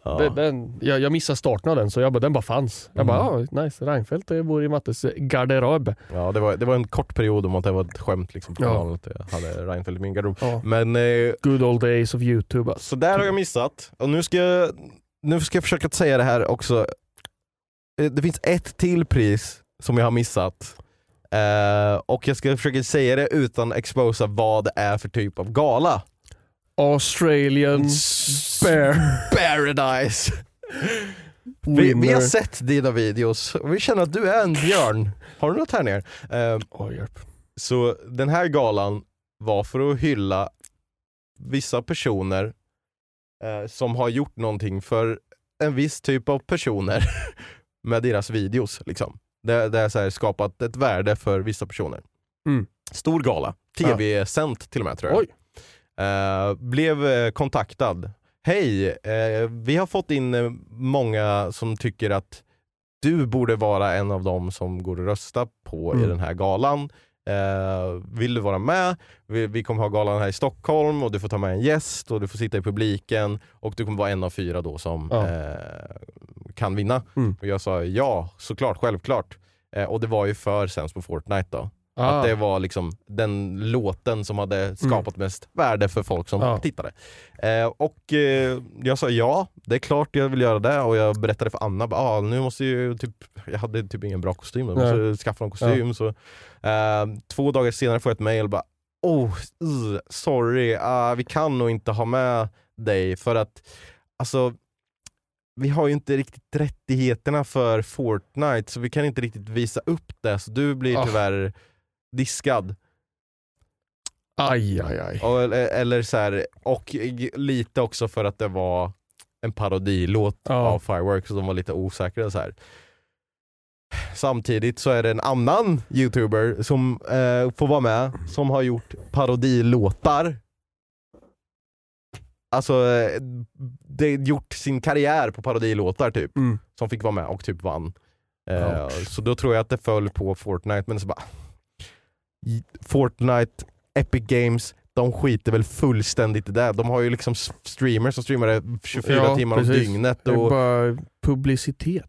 Ja. Den, jag, jag missade starten av den så jag bara, den bara fanns. Jag bara, Mm. ah, nice. Reinfeldt bor i Mattes garderob. Ja, det, var, det var en kort period om att det var ett skämt liksom, på Ja. att jag hade Reinfeldt i min garderob. Ja. Men eh, Good old days of YouTube alltså. så där har jag missat. Och nu ska jag, nu ska jag försöka säga det här också. Eh, Det finns ett till pris som jag har missat. Eh, och jag ska försöka säga det utan att exposa vad det är för typ av gala. Australian Bear Paradise. Vi, vi har sett dina videos och vi känner att du är en björn. Har du något här nere? Eh, Oj, hjälp. så den här galan var för att hylla vissa personer eh, som har gjort någonting för en viss typ av personer med deras videos. Liksom. Det, det är så här skapat ett värde för vissa personer. Mm. Stor gala, tv-sänt till och med tror jag. Oj. Eh, blev eh, kontaktad. Hej, eh, vi har fått in många som tycker att du borde vara en av dem som går och rösta på i Mm. den här galan. Eh, vill du vara med? Vi, vi kommer ha galan här i Stockholm och du får ta med en gäst och du får sitta i publiken och du kommer vara en av fyra då som Ja. kan vinna. Mm. Och jag sa ja, såklart, självklart. Och det var ju för Sense på Fortnite då. Ah. Att det var liksom den låten som hade skapat mest värde för folk som Mm. Ja. tittade. Eh, och eh, jag sa ja, det är klart jag vill göra det och jag berättade för Anna, ah, nu måste ju typ, jag hade typ ingen bra kostym, jag måste Nej. skaffa en kostym. Så, eh, två dagar senare får jag ett mail bara, oh, uh, sorry, ah, vi kan nog inte ha med dig för att alltså vi har ju inte riktigt rättigheterna för Fortnite så vi kan inte riktigt visa upp det så du blir Ah. tyvärr diskad. Aj, aj, aj. Och, eller, så här, och lite också för att det var en parodilåt Ja. av Fireworks så de var lite osäkra. Så här. Samtidigt så är det en annan youtuber som eh, får vara med som har gjort parodilåtar. Alltså det gjort sin karriär på parodilåtar typ, Mm. som fick vara med och typ vann. Eh, Ja. Så då tror jag att det föll på Fortnite, men så bara Fortnite, Epic Games, de skiter väl fullständigt i det. De har ju liksom streamers som streamar det 24 Ja, timmar om dygnet. Det är Och, bara publicitet.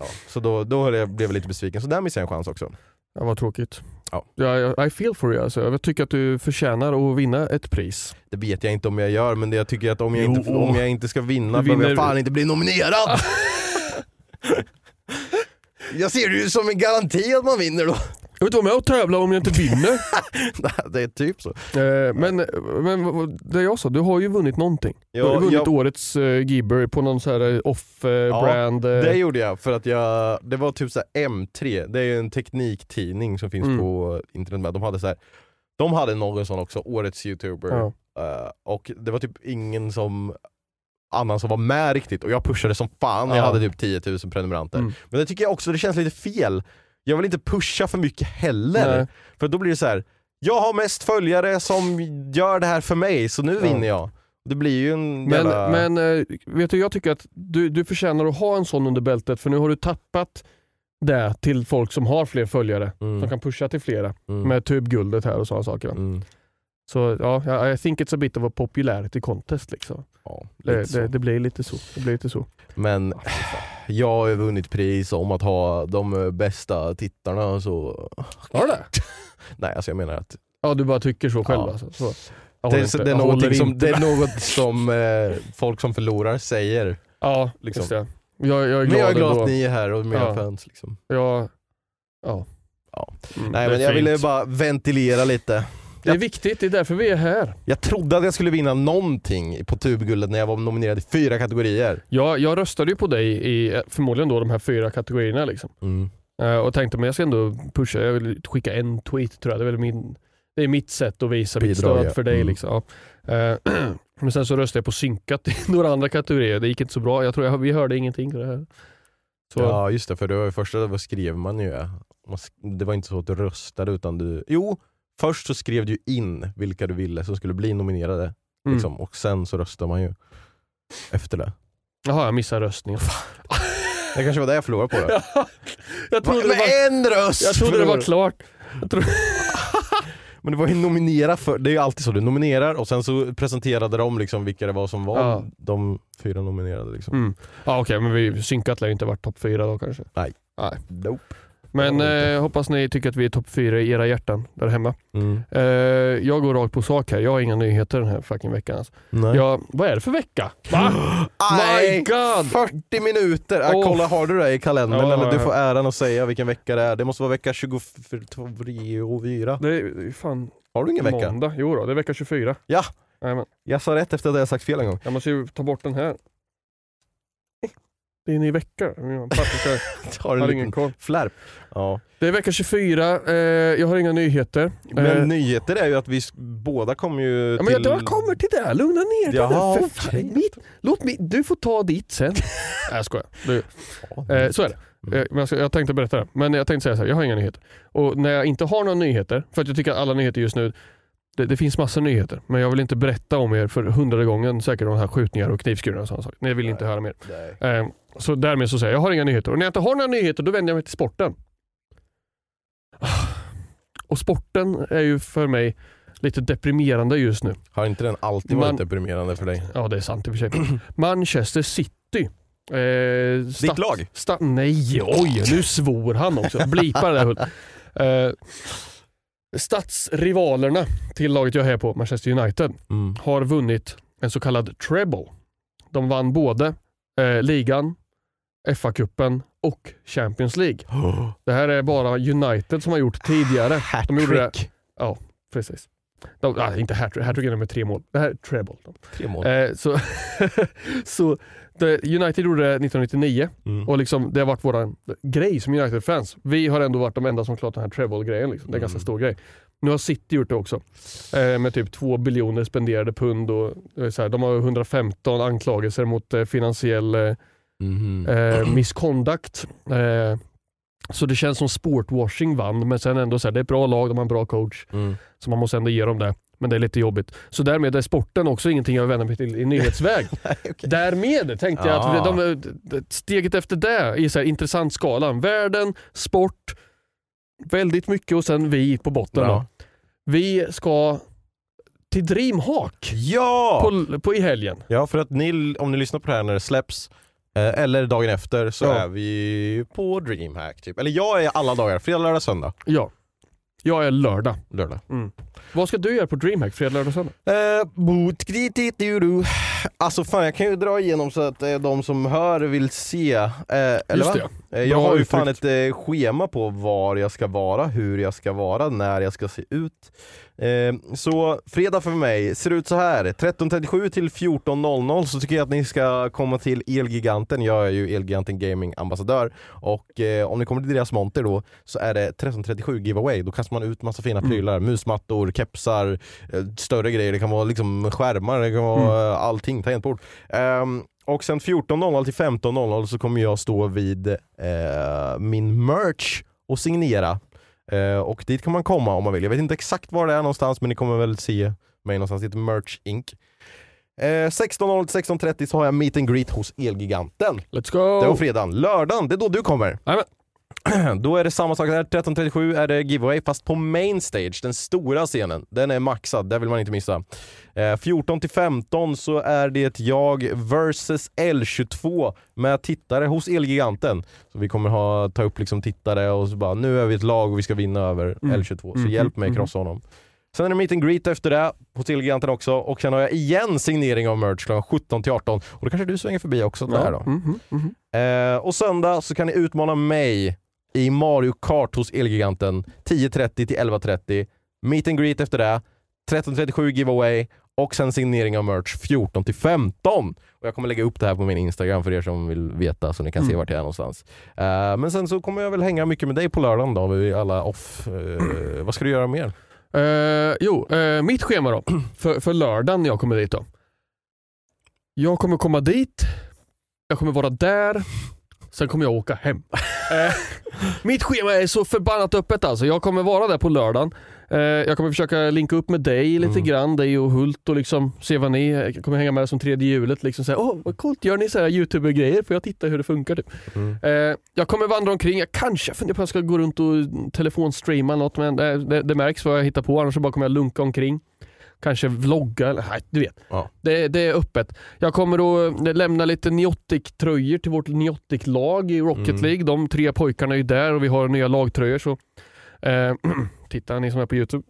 ja, så då, då blev jag lite besviken, så där missade jag en chans också. Ja, vad tråkigt. Ja. Ja, I feel for you alltså. Jag tycker att du förtjänar att vinna ett pris. Det vet jag inte om jag gör, men det jag tycker att om jag, Jo. inte, om jag inte ska vinna Du behöver jag fan inte bli nominerad! jag ser det ju som en garanti att man vinner då. Jag vill inte vara med och tävla om jag inte vinner. det är typ så. Eh, men, men det jag sa, du har ju vunnit någonting. du har Ja, ju vunnit jag- årets uh, Gibber på någon så här eh, off-brand. Det gjorde jag för att jag, det var typ så här M3, det är ju en tekniktidning som finns Mm. på internet. De hade så här, de hade någon sån också, årets youtuber. ja. Eh, och det var typ ingen som annan som var med riktigt och jag pushade som fan, jag Ja. hade typ 10 000 prenumeranter. Mm. Men det tycker jag också, det känns lite fel. Jag vill inte pusha för mycket heller. Nej. För då blir det så här. jag har mest följare som gör det här för mig, så nu Ja. vinner jag. Det blir ju en Men, jävla... men eh, vet du, jag tycker att du, du förtjänar att ha en sån under bältet för nu har du tappat det till folk som har fler följare. Mm, Som kan pusha till flera. mm, Med typ guldet här och sådana saker. mm. Så ja, I think it's a bit of a popularity contest. Liksom. Ja, Det, så. det, det blir lite så. Det blir lite så. Men jag har ju vunnit pris om att ha de bästa tittarna så... Har det? Nej alltså jag menar att Ja, du bara tycker så själv Ja. alltså. Så. Det är, inte- det är, som, det är något som eh, folk som förlorar säger. Ja, liksom. just det. Jag, jag är glad, Men jag är glad att ni är här och mina Ja. fans. Liksom. Jag, ja. Ja. Mm, Nej men jag fint. ville bara ventilera lite. Det är viktigt, det är därför vi är här. Jag trodde att jag skulle vinna någonting på Tubguldet när jag var nominerad i fyra kategorier. Jag, jag röstade ju på dig i förmodligen då de här fyra kategorierna. Liksom. Mm. Eh, och tänkte men jag ska ändå pusha, jag vill skicka en tweet tror jag. Det är, väl min, det är mitt sätt att visa mitt Bidrag, stöd ja. för dig. Mm. Liksom. Ja. Eh, men sen så röstade jag på synkat i några andra kategorier. Det gick inte så bra. Jag tror jag, vi hörde ingenting. för Det, här. Så, Ja just det, för det var första vad skrev man ju. Man Det var inte så att du röstade utan du... Jo, först så skrev du in vilka du ville som skulle bli nominerade. mm. Liksom, och sen så röstade man ju efter det. Jaha, jag missade röstningen. Det kanske var det jag förlorade på det. jag trodde Med var, en röst! jag trodde det var klart. Trodde, Men det var ju nominera för, det är ju alltid så, du nominerar och sen så presenterade de liksom vilka det var som var Ja. de fyra nominerade. Liksom. mm. ja, Okej, men vi, synkat lär ju inte varit topp fyra då kanske. Nope. Men eh, hoppas ni tycker att vi är topp fyra i era hjärtan där hemma. Mm. Eh, jag går rakt på sak här. Jag har inga nyheter den här fucking veckan. Alltså. Nej. Jag, vad är det för vecka? Va? My God! 40 minuter! Äh, Åh. kolla, har du det i kalendern? Ja, eller du får äran att säga vilken vecka det är. Det måste vara vecka 24. Det är fan Har du ingen vecka? måndag. Jo då, det är vecka 24. Ja. Jajamän. Jag sa rätt efter att jag sagt fel en gång. Jag måste ju ta bort den här. Det är en ny vecka. Ska- Har har en ingen koll. flärp. Ja. Det är vecka 24. Eh, jag har inga nyheter. Men Eh, nyheter är ju att vi båda kommer ju Ja, men till... jag, jag kommer till det, lugna ner dig Jaha, nu. För. Mitt, låt mig, du får ta ditt sen. Nej jag skojar. Du, eh, så är det. Mm. Eh, men jag, ska, jag tänkte berätta det, men jag tänkte säga så här, jag har inga nyheter. Och när jag inte har några nyheter, för att jag tycker att alla nyheter just nu, det, det finns massor nyheter, men jag vill inte berätta om er för hundrade gången säkert de här skjutningar och knivskurar och sådana saker. Nej, jag vill inte höra mer. Eh, så därmed så säger jag, jag har inga nyheter. Och när jag inte har några nyheter, då vänder jag mig till sporten. Och sporten är ju för mig lite deprimerande just nu. Har inte den alltid Man- varit deprimerande för dig? Ja, det är sant i och för sig. Manchester City. Eh, Ditt stat- lag? Sta- nej, oj, nu svor han också. Blipa det där. Eh, Stadsrivalerna till laget jag är på, Manchester United, Mm. har vunnit en så kallad treble. De vann både eh, ligan, FA-cupen och Champions League. Det här är bara United som har gjort tidigare. De gjorde det, Hattrick. precis. De, ah, inte hattrick, hattrick är med tre mål. Det här är treble. Tre mål. Eh, så så United gjorde det 1999 Mm. och liksom, det har varit våran grej som United-fans. Vi har ändå varit de enda som klarat den här treble-grejen. Liksom. Det är en ganska Mm. stor grej. Nu har City gjort det också. Eh, med typ 2 biljoner spenderade pund. Och, eh, så här, de har 115 anklagelser mot eh, finansiell eh, eh, misconduct. Så det känns som sportwashing vann, men sen ändå så här, det är ett bra lag, de har en bra coach. Mm. Så man måste ändå ge dem det. Men det är lite jobbigt. Så därmed är sporten också ingenting jag vänder mig till i nyhetsväg. Därmed tänkte jag att de, steget efter det i så här intressant skalan. Världen, sport, väldigt mycket och sen vi på botten. Bra. Då. Vi ska till Dreamhawk Ja! på, på i helgen. Ja, för att ni, om ni lyssnar på det här när det släpps, eller dagen efter, så Ja. är vi på DreamHack. Typ. Eller jag är alla dagar, fredag, lördag, söndag. Ja. Jag är lördag. Lördag. Vad ska du göra på Dreamhack fredag, lördag, söndag? Eh. Alltså fan jag kan ju dra igenom så att eh, de som hör vill se. Eh, eller Just va? det. Eh, jag har ju fan ett eh, schema på var jag ska vara, hur jag ska vara, när jag ska se ut. Eh, så fredag för mig ser ut så här. 13.37 till 14.00 så tycker jag att ni ska komma till Elgiganten. Jag är ju Elgiganten Gaming ambassadör och eh, om ni kommer till deras monter då så är det 13.37 giveaway. Då kastar man ut massa fina prylar, musmattor, kepsar, eh, större grejer. Det kan vara liksom skärmar, det kan vara eh, allting, tangentbord. Ehm, och sen 14.00 till 15.00 så kommer jag stå vid eh, min merch och signera. Eh, och dit kan man komma om man vill. Jag vet inte exakt var det är någonstans men ni kommer väl se mig någonstans. Det heter Merch Inc. Eh, 16.00 till 16.30 så har jag meet and greet hos Elgiganten. Let's go! Det var fredagen. Lördagen, det är då du kommer. Jajamän. Då är det samma sak där, 13.37 är det giveaway fast på main stage, den stora scenen. Den är maxad, det vill man inte missa. Eh, 14 till 15 så är det jag versus L22 med tittare hos Elgiganten. Så vi kommer ha, ta upp liksom tittare och så bara nu är vi ett lag och vi ska vinna över Mm. L22. Så Mhm, hjälp mig mhm. krossa honom. Sen är det meet and greet efter det hos Elgiganten också och sen har jag igen signering av merch klockan 17 till 18 och då kanske du svänger förbi också där då. Mhm, mhm. Eh, och söndag så kan ni utmana mig i Mario Kart hos Elgiganten 10.30 till 11.30. Meet and greet efter det. 13.37 giveaway och sen signering av merch 14 till 15. Och jag kommer lägga upp det här på min Instagram för er som vill veta så ni kan se Mm. vart jag är någonstans. Eh, men sen så kommer jag väl hänga mycket med dig på lördagen då, vi alla off. Eh, vad ska du göra mer? Eh, jo, eh, mitt schema då. För, för lördagen när jag kommer dit då. Jag kommer komma dit, jag kommer vara där, sen kommer jag åka hem. Eh, mitt schema är så förbannat öppet alltså. Jag kommer vara där på lördagen. Eh, jag kommer försöka linka upp med dig lite Mm. grann, dig och Hult och liksom se vad ni, jag kommer hänga med som tredje hjulet. Liksom säga, Åh vad coolt, gör ni så här youtuber-grejer? Får jag titta hur det funkar? Typ. Mm. Eh, jag kommer vandra omkring, jag kanske funderar på att jag ska gå runt och telefonstreama något men det, det, det märks vad jag hittar på annars så bara kommer jag lunka omkring. Kanske vlogga, eller nej, du vet. Ja. Det, det är öppet. Jag kommer att lämna lite Niotic-tröjor till vårt Niotic-lag i Rocket Mm. League. De tre pojkarna är ju där och vi har nya lagtröjor. Så, eh, titta ni som är på Youtube.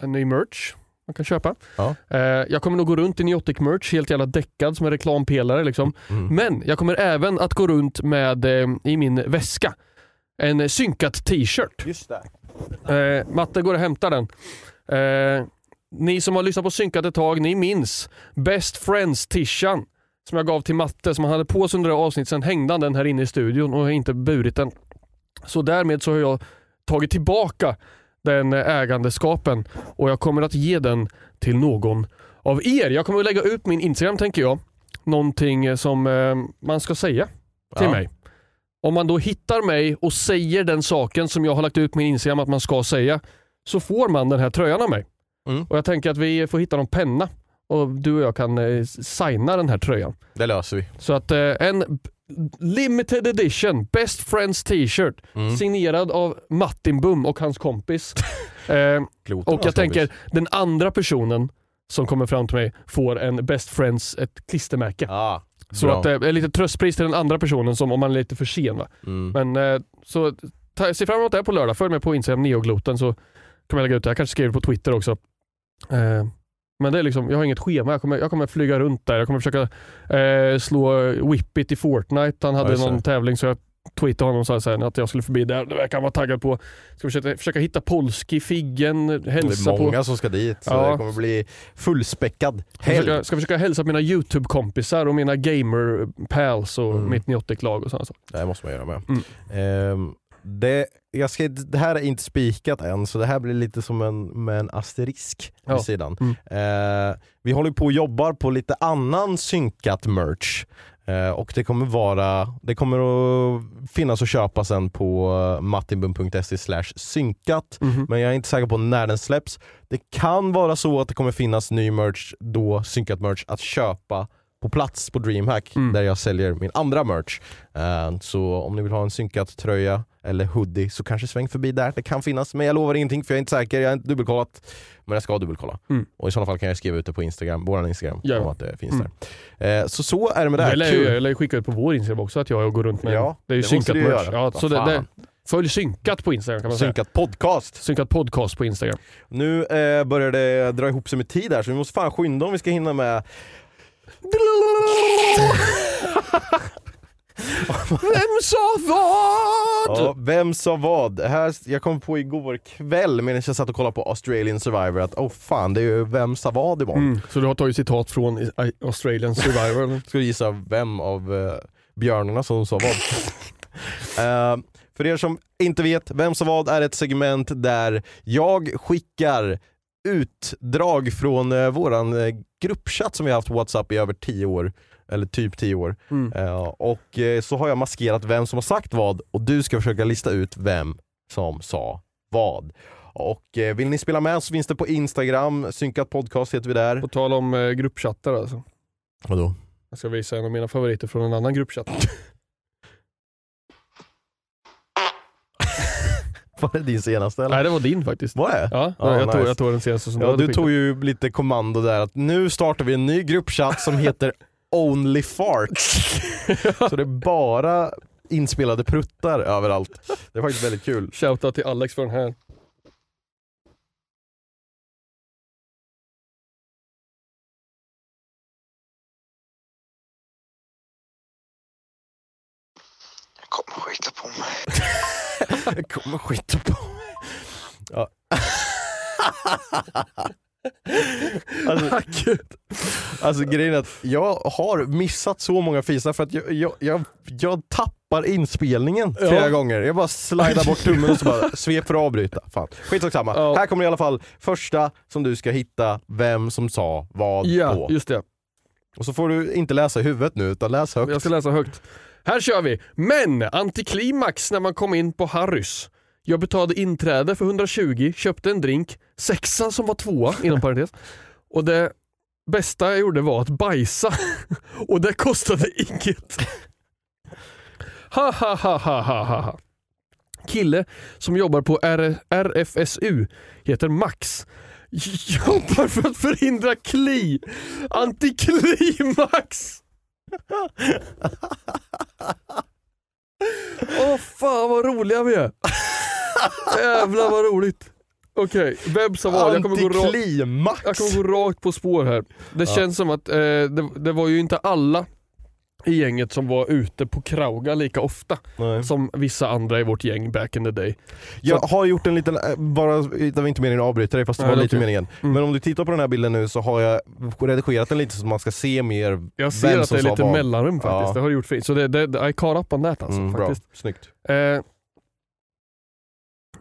En ny merch man kan köpa. Ja. Eh, jag kommer nog gå runt i Niotic-merch, helt jävla däckad som en reklampelare. Liksom. Mm. Men jag kommer även att gå runt med eh, i min väska en synkat t-shirt. Just det. Eh, Matte går och hämtar den. Ni som har lyssnat på synkat ett tag, ni minns Best Friends-tishan som jag gav till Matte som han hade på sig under det avsnittet. Sen hängde han den här inne i studion och har inte burit den. Så därmed så har jag tagit tillbaka den eh, ägandeskapen och jag kommer att ge den till någon av er. Jag kommer att lägga ut min Instagram tänker jag. Någonting eh, som eh, man ska säga till Ja. mig. Om man då hittar mig och säger den saken som jag har lagt ut min Instagram att man ska säga, så får man den här tröjan av mig. Mm. Och Jag tänker att vi får hitta någon penna och du och jag kan eh, signa den här tröjan. Det löser vi. Så att eh, en limited edition Best Friends t-shirt Mm. signerad av Martin Bum och hans kompis. eh, Kloten och jag tänker den andra personen som kommer fram till mig får en Best Friends, ett klistermärke. Ah, Så bra. att det är lite tröstpris till den andra personen som om man är lite för sen. Va? mm. Men eh, så ta, se fram emot det på lördag. Följ med på Instagram, neogloten så kommer jag lägga ut det. Jag kanske skriver på Twitter också. Eh, men det är liksom, jag har inget schema. Jag kommer, jag kommer flyga runt där. Jag kommer försöka eh, slå Whippet i Fortnite. Han hade någon det. tävling så jag tweetade honom och sa att jag skulle förbi där. Det verkar han vara taggad på. Ska försöka, försöka hitta Polski, Figgen, Det hälsa är på. många som ska dit, så Ja. det kommer bli fullspäckad Ska helg. försöka, ska försöka hälsa på mina YouTube-kompisar och mina gamer-pals och Mm. mitt 90-lag och sådana saker. Det måste man göra med. Mm. Ehm, det, jag ska, det här är inte spikat än, så det här blir lite som en, med en asterisk Ja. vid sidan. Mm. Eh, vi håller på och jobbar på lite annan synkat merch. Eh, och det kommer vara, det kommer att finnas att köpa sen på mattinbum.se slash synkat. Mhm. Men jag är inte säker på när den släpps. Det kan vara så att det kommer finnas ny merch, då synkat merch, att köpa på plats på DreamHack Mm. där jag säljer min andra merch. Eh, så om ni vill ha en synkat tröja eller hoodie så kanske sväng förbi där. Det kan finnas, men jag lovar ingenting för jag är inte säker. Jag har inte dubbelkollat. Men jag ska dubbelkolla. Mm. Och i sådana fall kan jag skriva ut det på Instagram, våran Instagram, Ja. om att det finns Mm. där. Eh, så så är det med det här. Jag lär, Kul. jag lär skicka ut på vår Instagram också att jag går runt med Ja, Det är ju det synkat merch. Ja, så det, det, följ synkat på Instagram kan man säga. Synkat podcast. Synkat podcast på Instagram. Nu eh, börjar det dra ihop sig med tid här så vi måste fan skynda om vi ska hinna med Vem sa vad? Ja, vem sa vad? Här, jag kom på igår kväll medan jag satt och kollade på Australian Survivor att oh fan det är ju vem sa vad imorgon. Mm, så du har tagit citat från Australian Survivor? Ska du gissa vem av eh, björnarna som sa vad? Eh, för er som inte vet, Vem sa vad är ett segment där jag skickar utdrag från uh, våran eh, gruppchatt som vi har haft på Whatsapp i över 10 år. Eller typ 10 år. Mm. Eh, och eh, så har jag maskerat vem som har sagt vad och du ska försöka lista ut vem som sa vad. Och eh, vill ni spela med så finns det på Instagram, synkat podcast heter vi där. På tal om gruppchattar alltså. Vadå? Jag ska visa en av mina favoriter från en annan gruppchatt. Var det din senaste eller? Nej det var din faktiskt. Var det? Ja, Ja, jag, tog, nice. jag tog den senaste som Ja, du tog ju lite kommando där att nu startar vi en ny gruppchatt som heter Only Farts. Så det är bara inspelade pruttar överallt. Det är faktiskt väldigt kul. Shoutout till Alex för den här. Jag kommer skita på mig. Jag kommer skita på mig. Ja. Alltså, alltså grejen är att jag har missat så många fisar för att jag, jag, jag, jag tappar inspelningen Ja. flera gånger. Jag bara slidar bort tummen och så bara svep för att avbryta. Fan. Skitsak samma. Ja. Här kommer i alla fall första som du ska hitta vem som sa vad Ja, på. just det. Och så får du inte läsa i huvudet nu utan läs högt. Jag ska läsa högt. Här kör vi. Men antiklimax när man kom in på Harrys. Jag betalade inträde för 120, köpte en drink, sexa som var tvåa inom parentes. Och det bästa jag gjorde var att bajsa. Och det kostade inget. Ha ha ha ha ha ha. Kille som jobbar på R- RFSU heter Max. Jobbar för att förhindra kli. Antiklimax. Åh fan vad roliga vi är. Jävlar vad roligt. Okej, vem som var jag kommer, gå ra- Antiklimax! jag kommer gå rakt på spår här. Det känns som att eh, det, det var ju inte alla i gänget som var ute på Krauga lika ofta Nej. som vissa andra i vårt gäng back in the day. Jag har gjort en liten, eh, bara, det var inte meningen att avbryta dig fast det Nej, var är lite meningen. Mm. Men om du tittar på den här bilden nu så har jag redigerat den lite så att man ska se mer Jag ser vem att som det är lite vad. mellanrum faktiskt, Ja. det har du gjort fint. Så det, det, I caught up on that alltså. Mm, bra, faktiskt. snyggt. Eh,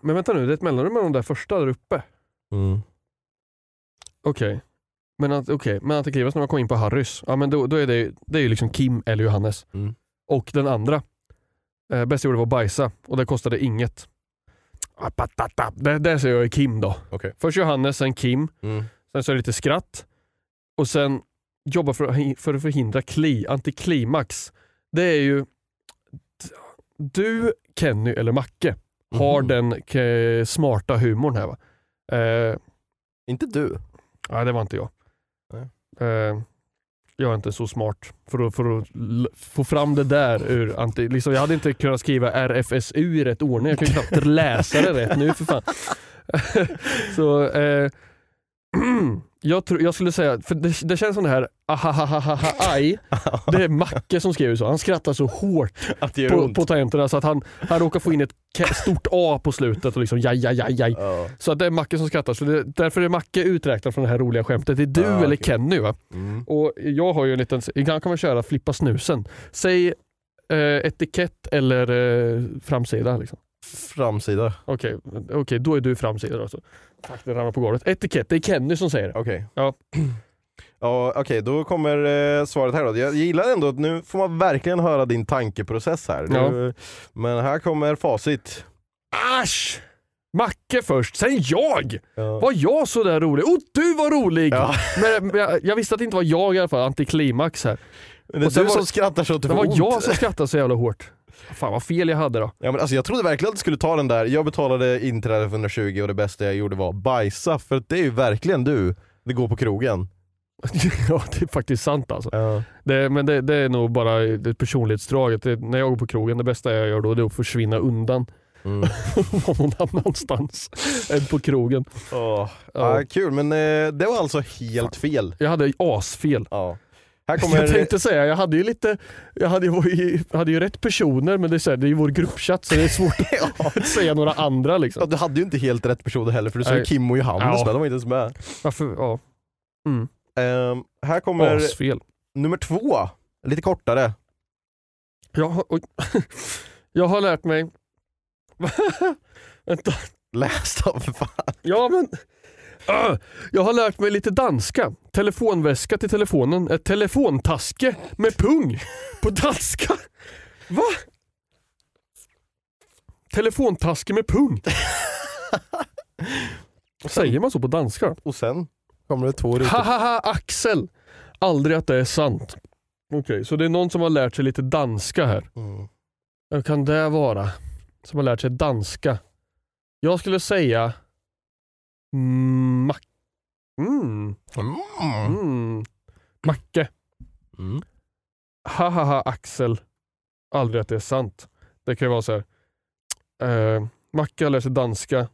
men vänta nu, det är ett mellanrum med de där första där uppe. Mm. Okej. Men, att- okej, men antiklimax när man kommer in på Harrys, ja, men då, då är det, det är ju liksom Kim eller Johannes. Mm. Och den andra, eh, bästa jag gjorde var bajsa och det kostade inget. Apatata. Det, det ser jag är Kim då. Okej. Först Johannes, sen Kim, Mm. sen så är det lite skratt. Och sen jobba för, att hi- för att förhindra kli, antiklimax. Det är ju du, Kenny eller Macke har Mhm. den ke- smarta humorn här va? Eh, Inte du. Nej, det var inte jag. Eh, jag är inte så smart för att, för att få fram det där ur anti, liksom, Jag hade inte kunnat skriva RFSU i rätt ordning. Jag kan knappt läsa det rätt nu för fan. så, eh, jag, tror, jag skulle säga, för det, det känns som det här ahahahaha-aj, det är Macke som skriver så. Han skrattar så hårt på, på tangenterna så att han, han råkar få in ett stort A på slutet och liksom jaj, jaj, jaj, jaj. Ja. Så att det är Macke som skrattar. Så det, därför är Macke uträknad från det här roliga skämtet. Det är du Ja, eller. Kenny va? Mm. Och jag har ju en liten, ibland kan man köra flippa snusen. Säg eh, etikett eller eh, framsida. Liksom. Framsida. Okej, okej, då är du framsida då. Så. Fuck, det ramlar på golvet. Etikett, det är Kenny som säger det. Okej. Ja. Ja, Okej, då kommer eh, svaret här då. Jag gillar ändå att nu får man verkligen höra din tankeprocess här. Ja. Men här kommer facit. Asch! Macke först, sen jag! Ja. Var jag så där rolig? Oh, du var rolig! Ja. Men, men jag, jag visste att det inte var jag i alla fall, antiklimax här. Men det är Och du var som det- skrattar så att Det får var ont. jag som skrattade så jävla hårt. Fan vad fel jag hade då. Ja, men alltså, jag trodde verkligen att du skulle ta den där, jag betalade inträde för 120 och det bästa jag gjorde var bajsa, för det är ju verkligen du. Det går på krogen. ja, det är faktiskt sant alltså. Ja. Det, men det, det är nog bara det personlighetsdraget. Det, när jag går på krogen, det bästa jag gör då det är att försvinna undan. Mm. Någon annanstans än på krogen. Åh. Ja. Ja, kul, men eh, det var alltså helt fel. Jag hade asfel. Ja. Här kommer... Jag tänkte säga, jag hade ju lite, jag hade ju, hade ju rätt personer men det är, så här, det är ju vår gruppchatt så det är svårt att säga några andra Ja, liksom. du hade ju inte helt rätt personer heller för du sa ju. Kim och Johannes Ja. men de var inte ens med. Varför? Ja. Mm. Ehm, här kommer Asfel. nummer två, lite kortare. Jag har, jag har lärt mig... Vänta. Läs då för fan. Ja men... Öh! jag har lärt mig lite danska. Telefonväska till telefonen. Ett telefontaske med pung på danska. Va? Telefontaske med pung. Säger man så på danska? Och sen kommer det två rutor. Hahaha Axel. Aldrig att det är sant. Okej, så det är någon som har lärt sig lite danska här. Mm. Vem kan det vara? Som har lärt sig danska. Jag skulle säga Mac- mm, Mm. mm, Macke. Mm. Hahaha Axel. Aldrig att det är sant. Det kan ju vara så här. Eh, Macke har lärt sig danska.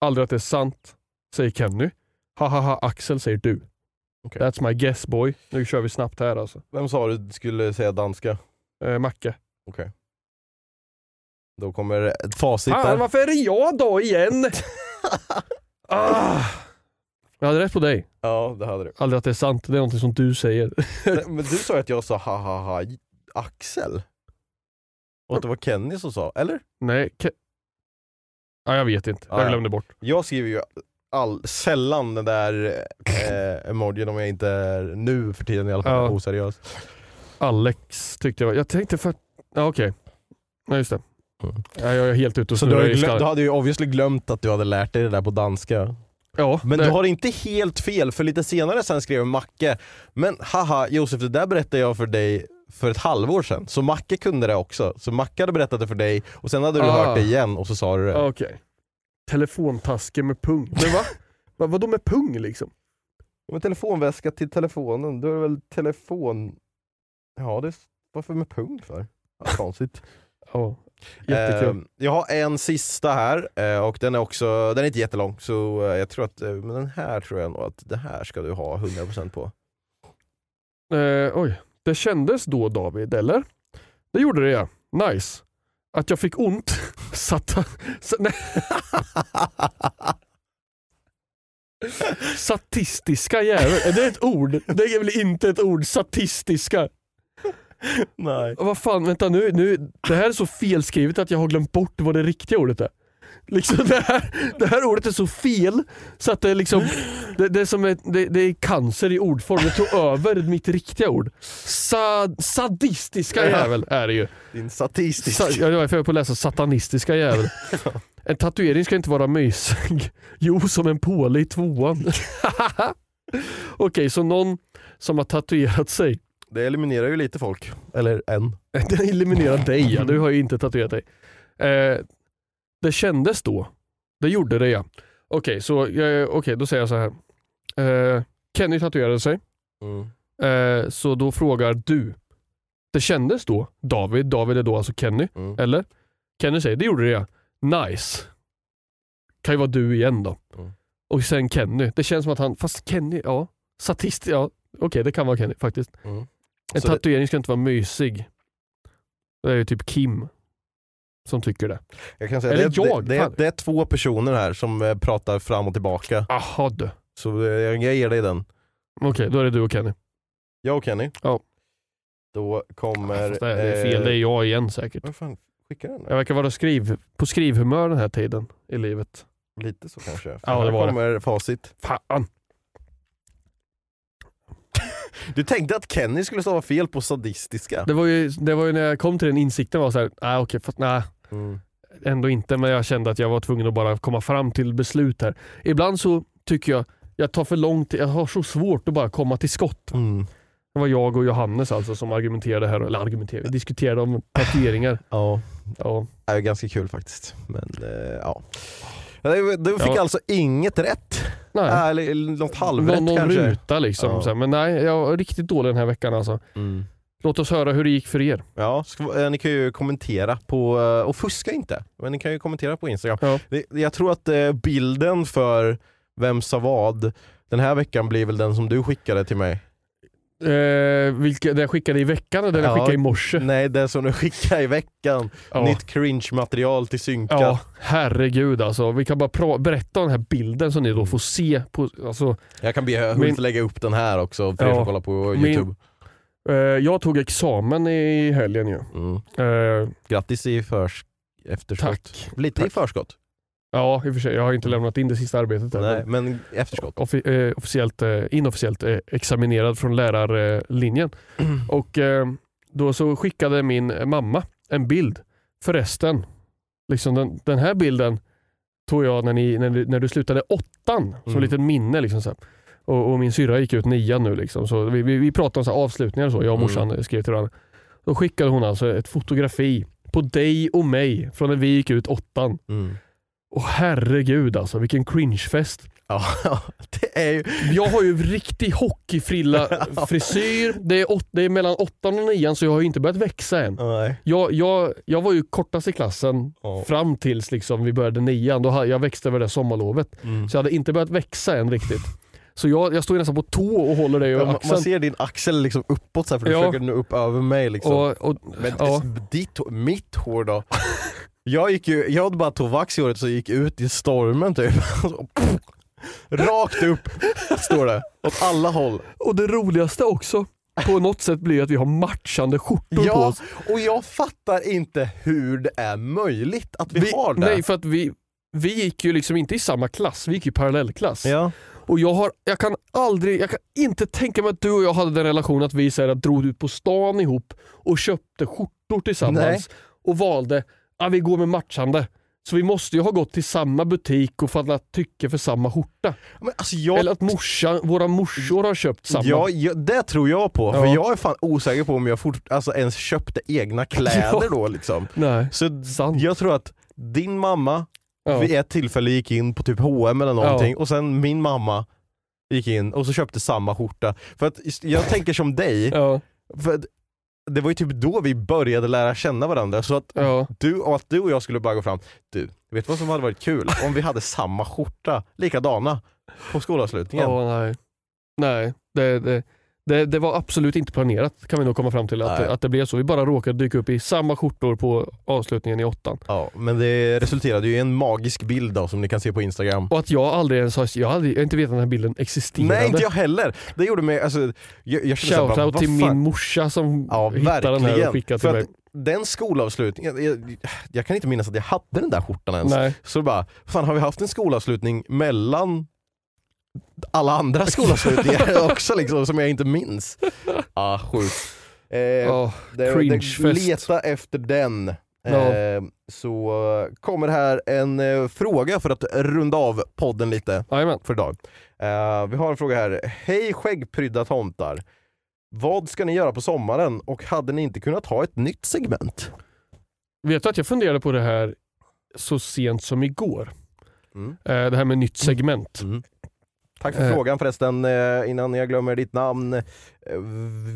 Aldrig att det är sant. Säger Kenny. Hahaha Axel säger du. Okej. That's my guess boy. Nu kör vi snabbt här alltså. Vem sa du skulle säga danska? Eh, Macke. Då kommer ett facit Fan, där. varför är det jag då igen? ah. Jag hade rätt på dig. Ja, det hade du. Aldrig att det är sant. Det är någonting som du säger. Nej, Men du sa ju att jag sa ha ha ha Axel. Och att det var Kenny som sa, eller? Nej. Ke- ja, jag vet inte. Jag ja. glömde bort. Jag skriver ju all, sällan den där eh, emojin om jag inte är nu för tiden i alla fall Ja. oseriös. Alex tyckte jag var... Jag tänkte för... Ja okej. Ja just det. Ja, jag är helt ute och Så du, har ju glöm, du hade ju obviously glömt att du hade lärt dig det där på danska. Ja, Men det... du har inte helt fel, för lite senare sen skrev Macke, men haha Josef det där berättade jag för dig för ett halvår sedan, så Macke kunde det också. Så Macke hade berättat det för dig, och sen hade du Ah. hört det igen och så sa du det. Ja, Okej. Telefontaske med pung. Men va? va? Vadå med pung liksom? Men telefonväska till telefonen, då är det väl telefon... Ja, det varför med punkt för? Ja, konstigt. Ja, jättekul. Eh, jag har en sista här eh, och den är också, den är inte jättelång så eh, jag tror att, men den här tror jag nog att det här ska du ha 100% på. Eh, oj, det kändes då David, eller? Det gjorde det ja. Nice. Att jag fick ont. Satta... sa- nej. Satistiska jävel. Är det ett ord? Det är väl inte ett ord? Satistiska. Nej. Vad fan, vänta nu, nu. Det här är så felskrivet att jag har glömt bort vad det riktiga ordet är. Liksom det, här, det här ordet är så fel så att det är liksom det, det, är som ett, det, det är cancer i ordform. Det tog över mitt riktiga ord. Sa, sadistiska jävel är det ju. Din statistisk. Sa, jag jag är på att läsa satanistiska jävel. En tatuering ska inte vara mysig. Jo, som en påle i tvåan. Okej, så någon som har tatuerat sig. Det eliminerar ju lite folk. Eller en. Den eliminerar dig ja, du har ju inte tatuerat dig. Eh, det kändes då. Det gjorde det ja. Okej, så eh, okej, då säger jag så här. Eh, Kenny tatuerade sig, Mm. eh, så då frågar du. Det kändes då, David, David är då alltså Kenny, Mm. eller? Kenny säger, det gjorde det ja. Nice. kan ju vara du igen då. Mm. Och sen Kenny. Det känns som att han, fast Kenny, ja. Statist, ja. Okej det kan vara Kenny faktiskt. Mm. En Så det- tatuering ska inte vara mysig. Det är ju typ Kim som tycker det. Jag kan säga, Eller det, jag, det, det, det är två personer här som eh, pratar fram och tillbaka. Aha du. Så eh, jag ger dig den. Okej, då är det du och Kenny. Jag och Kenny. Ja. Då kommer... Fast det, är, det fel, eh, det är jag igen säkert. Vad fan, skicka den Jag verkar vara skriv, på skrivhumör den här tiden i livet. Lite så kanske. För Ja, det här var det. kommer facit. Fan. Du tänkte att Kenny skulle stava fel på sadistiska. Det var, ju, det var ju när jag kom till den insikten var så här, nej okej, fast nej. Mm. Ändå inte, men jag kände att jag var tvungen att bara komma fram till beslut här. Ibland så tycker jag, jag tar för lång tid, jag har så svårt att bara komma till skott. Mm. Det var jag och Johannes alltså som argumenterade här, eller argumenterade, diskuterade om tatueringar. Ja, Ja. det är ganska kul faktiskt. Men eh, ja. Du du fick Ja. alltså inget rätt. Nej. Äh, eller, något halvrätt någon, någon kanske. ruta liksom. Ja. Så Men nej, jag var riktigt dålig den här veckan alltså. Mm. Låt oss höra hur det gick för er. Ja, eh, ni kan ju kommentera på, eh, och fuska inte, men ni kan ju kommentera på Instagram. Ja. Jag tror att eh, bilden för vem sa vad den här veckan blir väl den som du skickade till mig. Eh, vilka, den jag skickade i veckan eller den jag Ja. skickade i morse? Nej, den som du skickade i veckan. Ja. Nytt cringe-material till synka. Ja, herregud alltså. Vi kan bara berätta om den här bilden som ni då får se. På, alltså, Jag kan be Hult Min- lägga upp den här också för er Ja. som kollar på Min- Youtube. eh, jag tog examen i helgen ju. Mm. Eh, Grattis i förs efterskott. tack. Lite i förskott. Ja, i och för sig. Jag har inte lämnat in det sista arbetet än. Nej, men efterskott. Offi- eh, officiellt, eh, inofficiellt eh, examinerad från lärarlinjen. Och eh, då så skickade min mamma en bild. Förresten, liksom den, den här bilden tog jag när, ni, när, du- när du slutade åttan, som Mm. litet minne. Liksom, så och, och min syrra gick ut nian nu. Liksom, så vi, vi, vi pratade om så avslutningar och så, jag och morsan Mm. skrev till varandra. Då skickade hon alltså ett fotografi på dig och mig från när vi gick ut åttan. Mm. Och herregud alltså, vilken cringefest. Ja, det är ju... Jag har ju riktig hockeyfrilla frisyr. Det är, åt, det är mellan åttan och nian så jag har ju inte börjat växa än. Nej. Jag, jag, jag var ju kortast i klassen Ja. fram tills liksom vi började nian. Då hade, jag växte över det sommarlovet. Mm. Så jag hade inte börjat växa än riktigt. Så jag, jag står nästan på tå och håller dig Ja, över man- axeln. man ser din axel liksom uppåt så här, för du Ja. försöker nå upp över mig. Liksom. och, och, Men ja. ditt, mitt hår då? Jag, gick ju, jag hade bara tog vax i håret så gick ut i stormen typ. Rakt upp står det, åt alla håll. och det roligaste också på något sätt blir att vi har matchande skjortor på Ja, oss. och jag fattar inte hur det är möjligt att vi, Vi, har det. nej, för att vi, vi gick ju liksom inte i samma klass, vi gick i parallellklass. ja. Och jag, har, jag kan aldrig, jag kan inte tänka mig att du och jag hade den relationen att vi så här, drog ut på stan ihop och köpte skjortor tillsammans Nej. och valde att vi går med matchande. Så vi måste ju ha gått till samma butik och fattat tycke för samma skjorta. Alltså jag, Eller att morsan, våra morsor har köpt samma. ja, ja, det tror jag på, för Ja. jag är fan osäker på om jag fort, alltså ens köpte egna kläder Ja. då liksom. Nej, Så sant. jag tror att din mamma Ja. vid ett tillfälle gick in på typ H&M eller någonting och sen min mamma gick in och så köpte samma skjorta. För att jag tänker som dig, för det var ju typ då vi började lära känna varandra så att ja. du och, att du och jag skulle bara gå fram, du, vet du vad som hade varit kul? Om vi hade samma skjorta, likadana, på skolavslutningen. Åh, nej. Nej, det, det, det, det var absolut inte planerat kan vi nog komma fram till att, Nej. att det blev så. Vi bara råkade dyka upp i samma skjortor på avslutningen i åttan. Ja, men det resulterade ju i en magisk bild då, som ni kan se på Instagram. Och att jag aldrig ens har, jag hade jag inte vetat att den här bilden existerade. Nej inte jag heller! Det gjorde mig, alltså, jag, jag kände bara, Shoutout vad till fan? min morsa som Ja, hittade den här och skickade till mig. den skolavslutningen, jag, jag kan inte minnas att jag hade den där skjortan ens. Nej. Så bara, fan har vi haft en skolavslutning mellan alla andra skolavslutningar också liksom, som jag inte minns? Ah, sjukt. Eh, Ja, det, det, leta efter den. Ja. Eh, så kommer här en eh, fråga för att runda av podden lite Jajamän. för idag. Eh, vi har en fråga här. Hej skäggprydda tomtar. Vad ska ni göra på sommaren och hade ni inte kunnat ha ett nytt segment? Vet du att jag funderade på det här så sent som igår. Mm. Eh, Det här med nytt segment. Mm. Tack för Eh. frågan förresten, eh, innan jag glömmer ditt namn. Eh,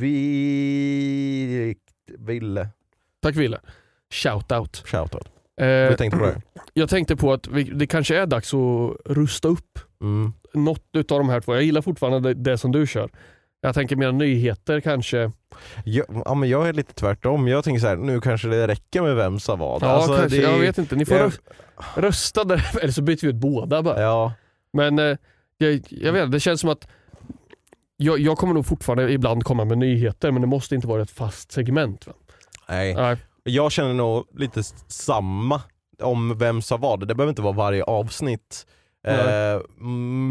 Vi... Ville. Tack Wille. Shoutout. Eh, tänkte på det? jag tänkte på att vi, det kanske är dags att rusta upp Mm. något utav de här två. Jag gillar fortfarande det, det som du kör. Jag tänker mer nyheter kanske. Jag, ja, men jag är lite tvärtom. Jag tänker så här, nu kanske det räcker med vem sa vad. Ja, Alltså, kanske. det- Jag vet inte. Ni får jag- rös- rösta där, eller så byter vi ut båda bara. Ja, Men eh, jag, jag vet det känns som att jag, jag kommer nog fortfarande ibland komma med nyheter men det måste inte vara ett fast segment. Va? nej. Nej. Jag känner nog lite samma om vem sa vad. Det behöver inte vara varje avsnitt. Nej. Eh,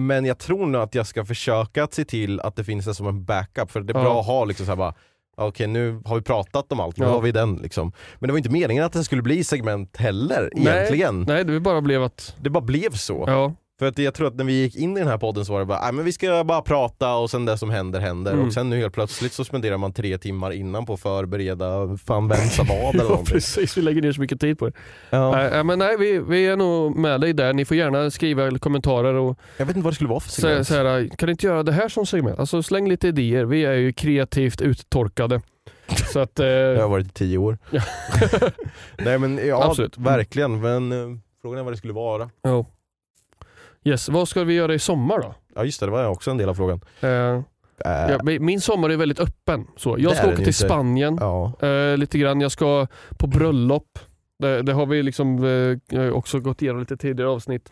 men jag tror nog att jag ska försöka att se till att det finns det som en backup. För det är Ja. bra att ha liksom så här bara Okej nu har vi pratat om allt, nu Ja. har vi den liksom. Men det var inte meningen att det skulle bli segment heller egentligen. Nej, det bara blev att... Det bara blev så. Ja, För att jag tror att när vi gick in i den här podden så var det bara, "Nej, men vi ska bara prata och sen det som händer händer. Mm. Och sen nu helt plötsligt så spenderar man tre timmar innan på att förbereda fan vem sa vad eller ja någonting. precis. Vi lägger ner så mycket tid på det. Ja. Ja, men nej, vi, vi är nog med dig där. Ni får gärna skriva kommentarer och Jag vet inte vad det skulle vara för segment. så här, kan ni inte göra det här som segment? Alltså släng lite idéer. Vi är ju kreativt uttorkade. Så att, eh, Jag har varit i tio år. Nej men ja, Absolut. verkligen. Men eh, frågan är vad det skulle vara. ja. Yes, vad ska vi göra i sommar då? Ja just det, det var också en del av frågan. Eh, Äh, ja, min- sommar är väldigt öppen. Så jag ska åka till inte. Spanien ja. eh, lite grann. Jag ska på bröllop. Det, det har vi liksom eh, också gått igenom lite tidigare avsnitt.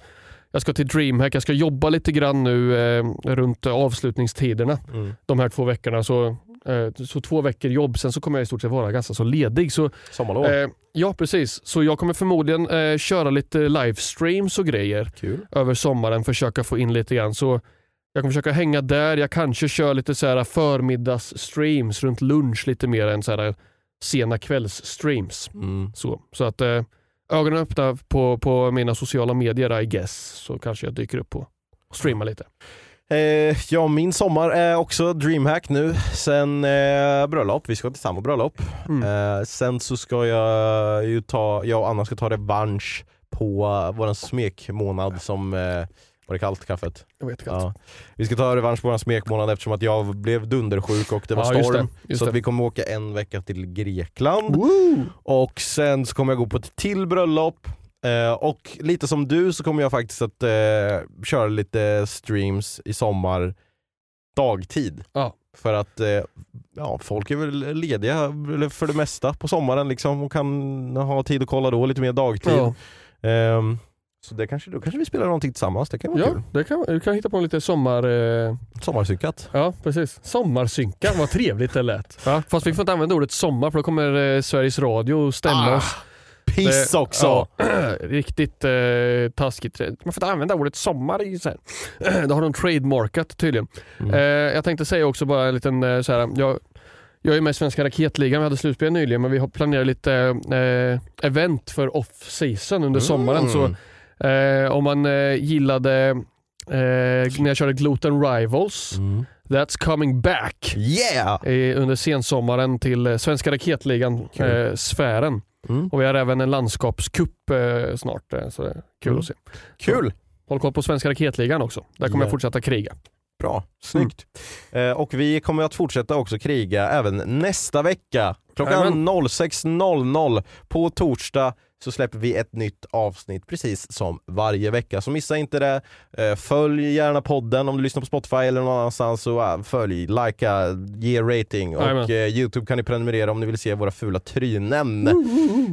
Jag ska till DreamHack. Jag ska jobba lite grann nu eh, runt avslutningstiderna Mm. de här två veckorna. Så, eh, så två veckor jobb, sen så kommer jag i stort sett vara ganska så ledig. Så, Sommarlov. eh, ja precis, så jag kommer förmodligen eh, köra lite livestreams och grejer Kul. över sommaren, försöka få in lite grann. Så jag kommer försöka hänga där. Jag kanske kör lite så här förmiddagsstreams runt lunch lite mer än så här sena kvällsstreams. Mm. Så, så att eh, ögonen öppna på, på mina sociala medier I guess, så kanske jag dyker upp och streamar lite. Eh, ja, min sommar är också DreamHack nu. Sen eh, bröllop, vi ska till samma bröllop. Mm. Eh, sen så ska jag ju ta, jag och Anna ska ta revansch på våran smekmånad som, eh, var det kallt kaffet? Jag vet inte. Ja. Vi ska ta revansch på våran smekmånad eftersom att jag blev dundersjuk och det var Ja, just storm. det, just så det. att vi kommer åka en vecka till Grekland. Woo! Och sen så kommer jag gå på ett till bröllop. Eh, och lite som du så kommer jag faktiskt att eh, köra lite streams i sommar dagtid. Ja. För att eh, ja, folk är väl lediga för det mesta på sommaren liksom och kan ha tid att kolla då lite mer dagtid. Ja, Ehm, så det kanske, då kanske vi spelar någonting tillsammans, det kan vara ja kul. det kan, du kan hitta på lite sommar... Eh, Sommarsynkat. ja, precis. Sommarsynka, vad trevligt det lät. Ja, fast vi får inte använda ordet sommar för då kommer eh, Sveriges Radio stämma Ah, oss. Piss också! Ja, riktigt eh, taskigt. Man får inte använda ordet sommar. i Så här. Det har de trademarkat tydligen. Mm. Eh, jag tänkte säga också bara en liten eh, så här, jag, jag är med i Svenska Raketligan, vi hade slutspel nyligen men vi har planerat lite eh, event för off-season under sommaren. Så Mm. eh, om man eh, gillade när jag körde Gluten Rivals, Mm. That's coming back Yeah! under sensommaren till Svenska Raketligan, Kul. Mm. Och vi har även en landskapscup eh, snart, eh, så det är kul Mm. att se. Kul! Håll koll på Svenska Raketligan också. Där kommer Ja. jag fortsätta kriga. Bra, snyggt. Eh, och vi kommer att fortsätta också kriga även nästa vecka. Klockan Jajamän. 06.00 på torsdag så släpper vi ett nytt avsnitt precis som varje vecka. Så missa inte det. Eh, följ gärna podden om du lyssnar på Spotify eller någon annanstans. Så, eh, följ, likea, ge rating och Jajamän. eh, Youtube kan ni prenumerera om ni vill se våra fula trynen.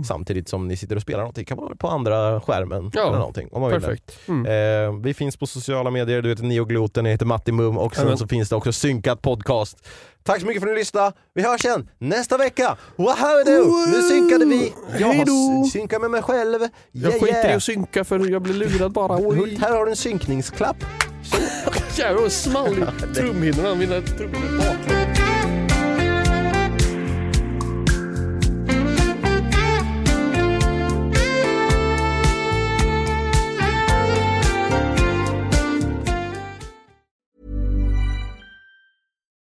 Samtidigt som ni sitter och spelar någonting. kan vara på andra skärmen Ja, eller någonting om man vill. Perfekt. Mm. Eh, vi finns på sociala medier, du heter Neogloten, jag heter Matti Mum och sen Jajamän. så finns det också synkat podcast. Tack så mycket för att ni lyssnade, vi hörs igen nästa vecka! Wow, nu synkade vi! Jag har synkat med mig själv. Jag Yeah, skiter i yeah. att synka för jag blir lurad bara. Hult, här har du en synkningsklapp. Jävlar vad small i trumhinnorna. Mina trumhinnor baklänges.